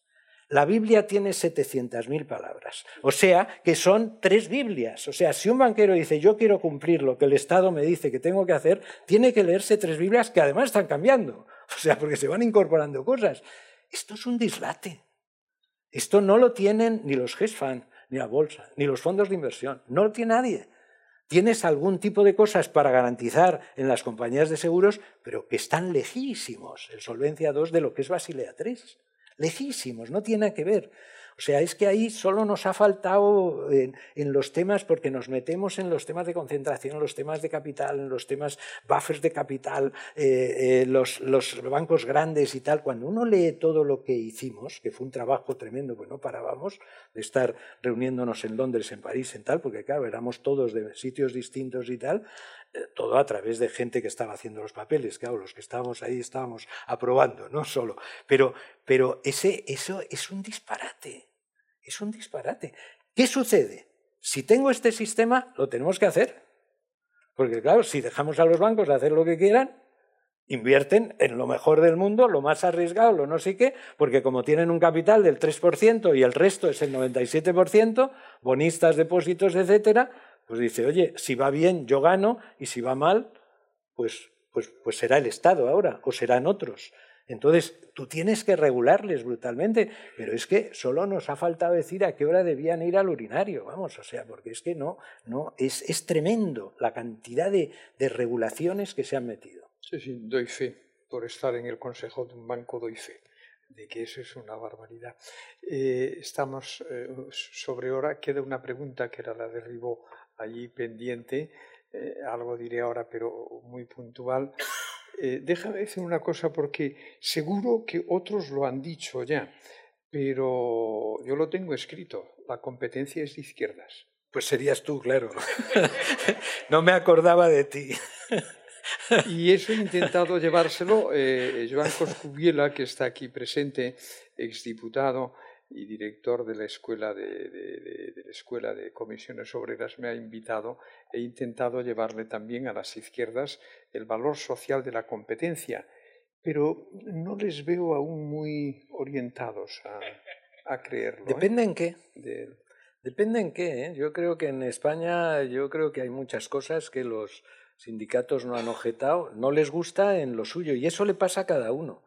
La Biblia tiene 700.000 palabras. O sea, que son tres Biblias. O sea, si un banquero dice, yo quiero cumplir lo que el Estado me dice que tengo que hacer, tiene que leerse tres Biblias que además están cambiando. O sea, porque se van incorporando cosas. Esto es un dislate. Esto no lo tienen ni los hedge ni la bolsa, ni los fondos de inversión. No lo tiene nadie. Tienes algún tipo de cosas para garantizar en las compañías de seguros, pero que están lejísimos, el Solvencia 2 de lo que es Basilea 3 lejísimos, no tiene que ver. O sea, es que ahí solo nos ha faltado en, los temas, porque nos metemos en los temas de concentración, en los temas de capital, en los temas buffers de capital, eh, eh, los, bancos grandes y tal. Cuando uno lee todo lo que hicimos, que fue un trabajo tremendo, pues no parábamos de estar reuniéndonos en Londres, en París, en tal, porque claro, éramos todos de sitios distintos y tal, todo a través de gente que estaba haciendo los papeles, claro, los que estábamos ahí estábamos aprobando, no solo. Pero, pero ese, eso es un disparate, es un disparate. ¿Qué sucede? Si tengo este sistema, lo tenemos que hacer. Porque claro, si dejamos a los bancos hacer lo que quieran, invierten en lo mejor del mundo, lo más arriesgado, lo no sé qué, porque como tienen un capital del 3% y el resto es el 97%, bonistas, depósitos, etcétera, pues dice, oye, si va bien yo gano y si va mal, pues, pues, pues será el Estado ahora o serán otros. Entonces, tú tienes que regularles brutalmente, pero es que solo nos ha faltado decir a qué hora debían ir al urinario, vamos, o sea, porque es que no, no, es, es tremendo la cantidad de, de, regulaciones que se han metido. Sí, sí, doy fe, por estar en el consejo de un banco doy fe de que eso es una barbaridad. Eh, estamos eh, sobre hora, queda una pregunta que era la de Ribó allí pendiente, eh, algo diré ahora, pero muy puntual. Eh, déjame decir una cosa porque seguro que otros lo han dicho ya, pero yo lo tengo escrito, la competencia es de izquierdas. Pues serías tú, claro. no me acordaba de ti. y eso he intentado llevárselo. Eh, Joan Coscubiela, que está aquí presente, exdiputado, y director de la escuela de, la escuela de comisiones obreras me ha invitado he intentado llevarle también a las izquierdas el valor social de la competencia pero no les veo aún muy orientados a, creerlo. ¿eh? Depende en qué. Depende en qué. ¿eh? Yo creo que en España yo creo que hay muchas cosas que los sindicatos no han objetado, no les gusta en lo suyo y eso le pasa a cada uno.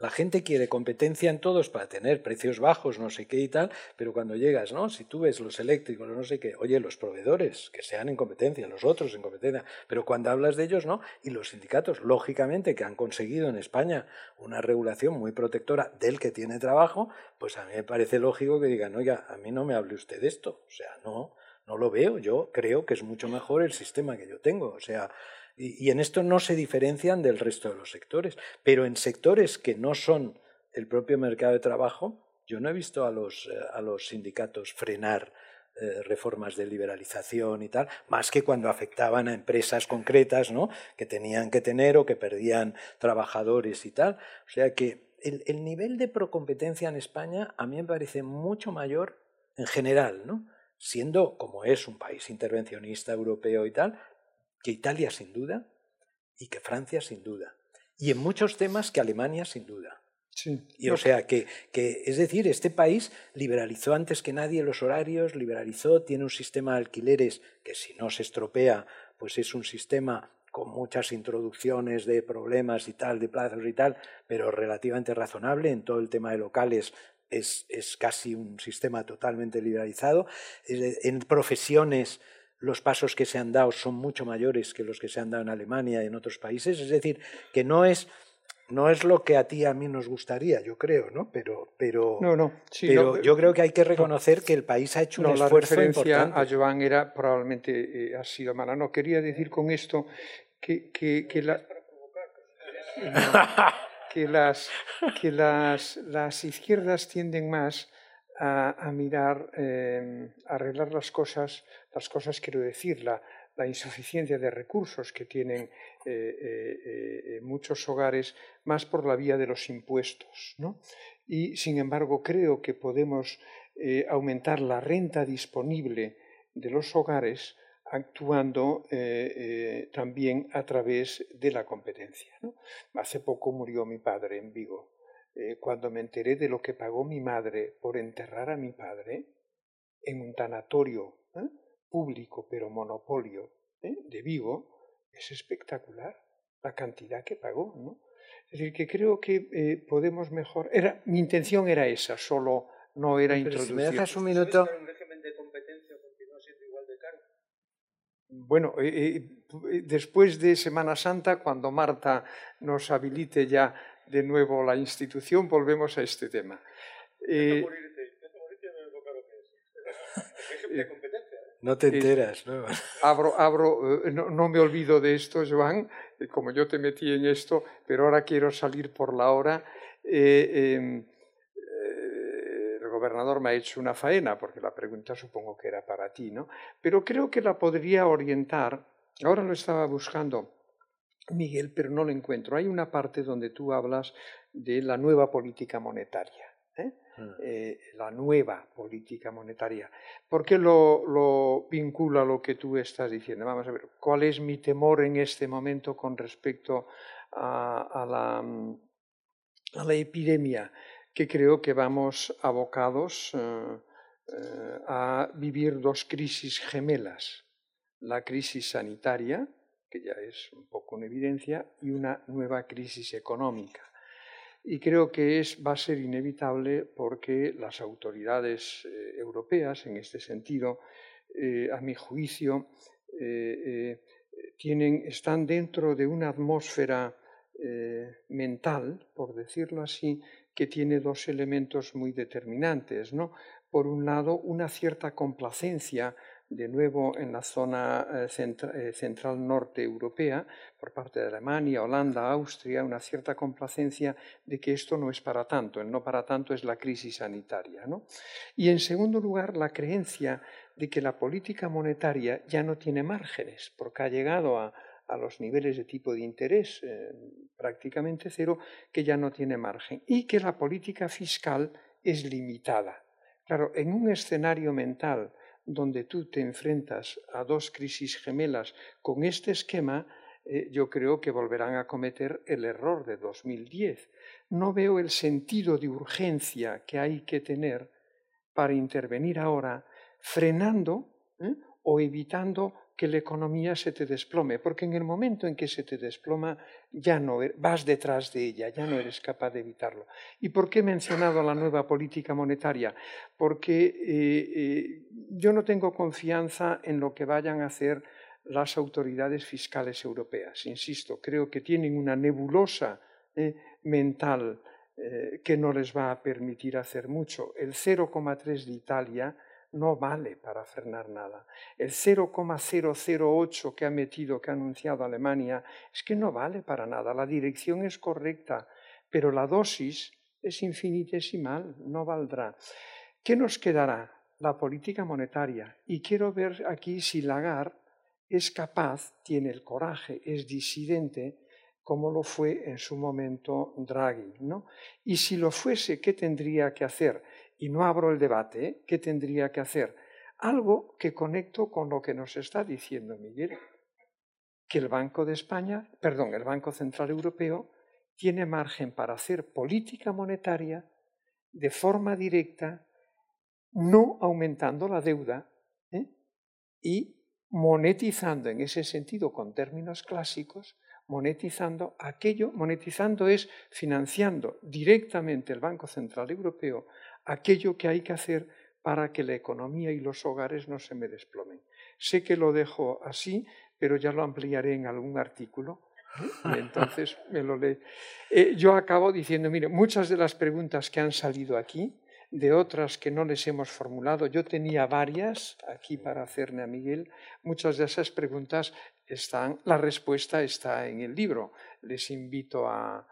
La gente quiere competencia en todos para tener precios bajos, no sé qué y tal, pero cuando llegas, ¿no? Si tú ves los eléctricos, no sé qué, oye, los proveedores, que sean en competencia, los otros en competencia, pero cuando hablas de ellos, ¿no? Y los sindicatos, lógicamente, que han conseguido en España una regulación muy protectora del que tiene trabajo, pues a mí me parece lógico que digan, oiga, a mí no me hable usted de esto, o sea, no, no lo veo, yo creo que es mucho mejor el sistema que yo tengo, o sea, y, en esto no se diferencian del resto de los sectores. Pero en sectores que no son el propio mercado de trabajo, yo no he visto a los, eh, a los sindicatos frenar eh, reformas de liberalización y tal, más que cuando afectaban a empresas concretas ¿no? que tenían que tener o que perdían trabajadores y tal. O sea que el, el nivel de procompetencia en España a mí me parece mucho mayor en general, ¿no? siendo como es un país intervencionista europeo y tal, que Italia sin duda y que Francia sin duda. Y en muchos temas que Alemania sin duda. Y o sea que, que, es decir, este país liberalizó antes que nadie los horarios, liberalizó, tiene un sistema de alquileres que si no se estropea, pues es un sistema con muchas introducciones de problemas y tal, de plazos y tal, pero relativamente razonable. En todo el tema de locales es, es casi un sistema totalmente liberalizado. En profesiones los pasos que se han dado son mucho mayores que los que se han dado en Alemania y en otros países. Es decir, que no es, no es lo que a ti y a mí nos gustaría, yo creo, ¿no? Pero, pero, no, no, pero yo creo que hay que reconocer que el país ha hecho un esfuerzo la referencia a Joan era probablemente eh, ha sido mala. No quería decir con esto que, que, que, que las, que las, las izquierdas tienden más a, mirar, eh, a arreglar las cosas, las cosas quiero decir, la, insuficiencia de recursos que tienen eh, eh, muchos hogares, más por la vía de los impuestos. ¿no? Y, sin embargo, creo que podemos aumentar la renta disponible de los hogares actuando también a través de la competencia. Hace poco murió mi padre en Vigo. Eh, cuando me enteré de lo que pagó mi madre por enterrar a mi padre en un tanatorio ¿eh? público, pero monopolio, ¿eh? de Vigo, es espectacular la cantidad que pagó. ¿no? Es decir, que creo que podemos mejor. Era, mi intención era esa, solo no era introducir. me dejas un minuto. Bueno, después de Semana Santa, cuando Marta nos habilite ya de nuevo la institución, volvemos a este tema. Eh, no te enteras, ¿no? Abro, abro, eh, no, me olvido de esto, Joan, eh, como yo te metí en esto, pero ahora quiero salir por la hora. Em, el gobernador me ha hecho una faena, porque la pregunta supongo que era para ti, ¿no? Pero creo que la podría orientar, ahora lo estaba buscando, Miguel, pero no lo encuentro. Hay una parte donde tú hablas de la nueva política monetaria. ¿eh? Mm. Eh, la nueva política monetaria. ¿Por qué lo, lo vincula a lo que tú estás diciendo? Vamos a ver, ¿cuál es mi temor en este momento con respecto a, la, a la, epidemia? Que creo que vamos abocados eh, a vivir dos crisis gemelas. La crisis sanitaria, que ya es un poco una evidencia, y una nueva crisis económica. Y creo que es, va a ser inevitable porque las autoridades eh, europeas, en este sentido, eh, a mi juicio, eh, tienen, están dentro de una atmósfera mental, por decirlo así, que tiene dos elementos muy determinantes. ¿no? Por un lado, una cierta complacencia de nuevo en la zona eh, eh, central norte europea, por parte de Alemania, Holanda, Austria, una cierta complacencia de que esto no es para tanto, el no para tanto es la crisis sanitaria. Y en segundo lugar, la creencia de que la política monetaria ya no tiene márgenes, porque ha llegado a, los niveles de tipo de interés eh, prácticamente cero, que ya no tiene margen, y que la política fiscal es limitada. Claro, en un escenario mental donde tú te enfrentas a dos crisis gemelas con este esquema, eh, yo creo que volverán a cometer el error de 2010. No veo el sentido de urgencia que hay que tener para intervenir ahora, frenando ¿eh? o evitando que la economía se te desplome, porque en el momento en que se te desploma ya no er, vas detrás de ella, ya no eres capaz de evitarlo. ¿Y por qué he mencionado la nueva política monetaria? Porque eh, eh, yo no tengo confianza en lo que vayan a hacer las autoridades fiscales europeas. Insisto, creo que tienen una nebulosa eh, mental que no les va a permitir hacer mucho. El 0,3 de Italia no vale para frenar nada. El 0,008 que ha metido, que ha anunciado Alemania, es que no vale para nada. La dirección es correcta, pero la dosis es infinitesimal, no valdrá. ¿Qué nos quedará? La política monetaria. Y quiero ver aquí si Lagarde es capaz, tiene el coraje, es disidente, como lo fue en su momento Draghi. ¿no? Y si lo fuese, ¿qué tendría que hacer? Y no abro el debate. ¿qué tendría que hacer? Algo que conecto con lo que nos está diciendo Miguel, que el Banco de España, perdón, el Banco Central Europeo tiene margen para hacer política monetaria de forma directa, no aumentando la deuda ¿eh? y monetizando en ese sentido con términos clásicos, monetizando aquello, monetizando es financiando directamente el Banco Central Europeo aquello que hay que hacer para que la economía y los hogares no se me desplomen. Sé que lo dejo así, pero ya lo ampliaré en algún artículo. Y entonces me lo lee. Eh, yo acabo diciendo, mire, muchas de las preguntas que han salido aquí, de otras que no les hemos formulado, yo tenía varias aquí para hacerme a Miguel, muchas de esas preguntas están, la respuesta está en el libro. Les invito a,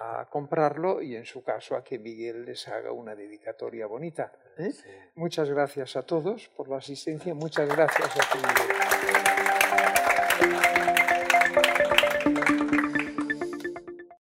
a comprarlo y en su caso a que Miguel les haga una dedicatoria bonita. ¿eh? Muchas gracias a todos por la asistencia, muchas gracias a ti Miguel.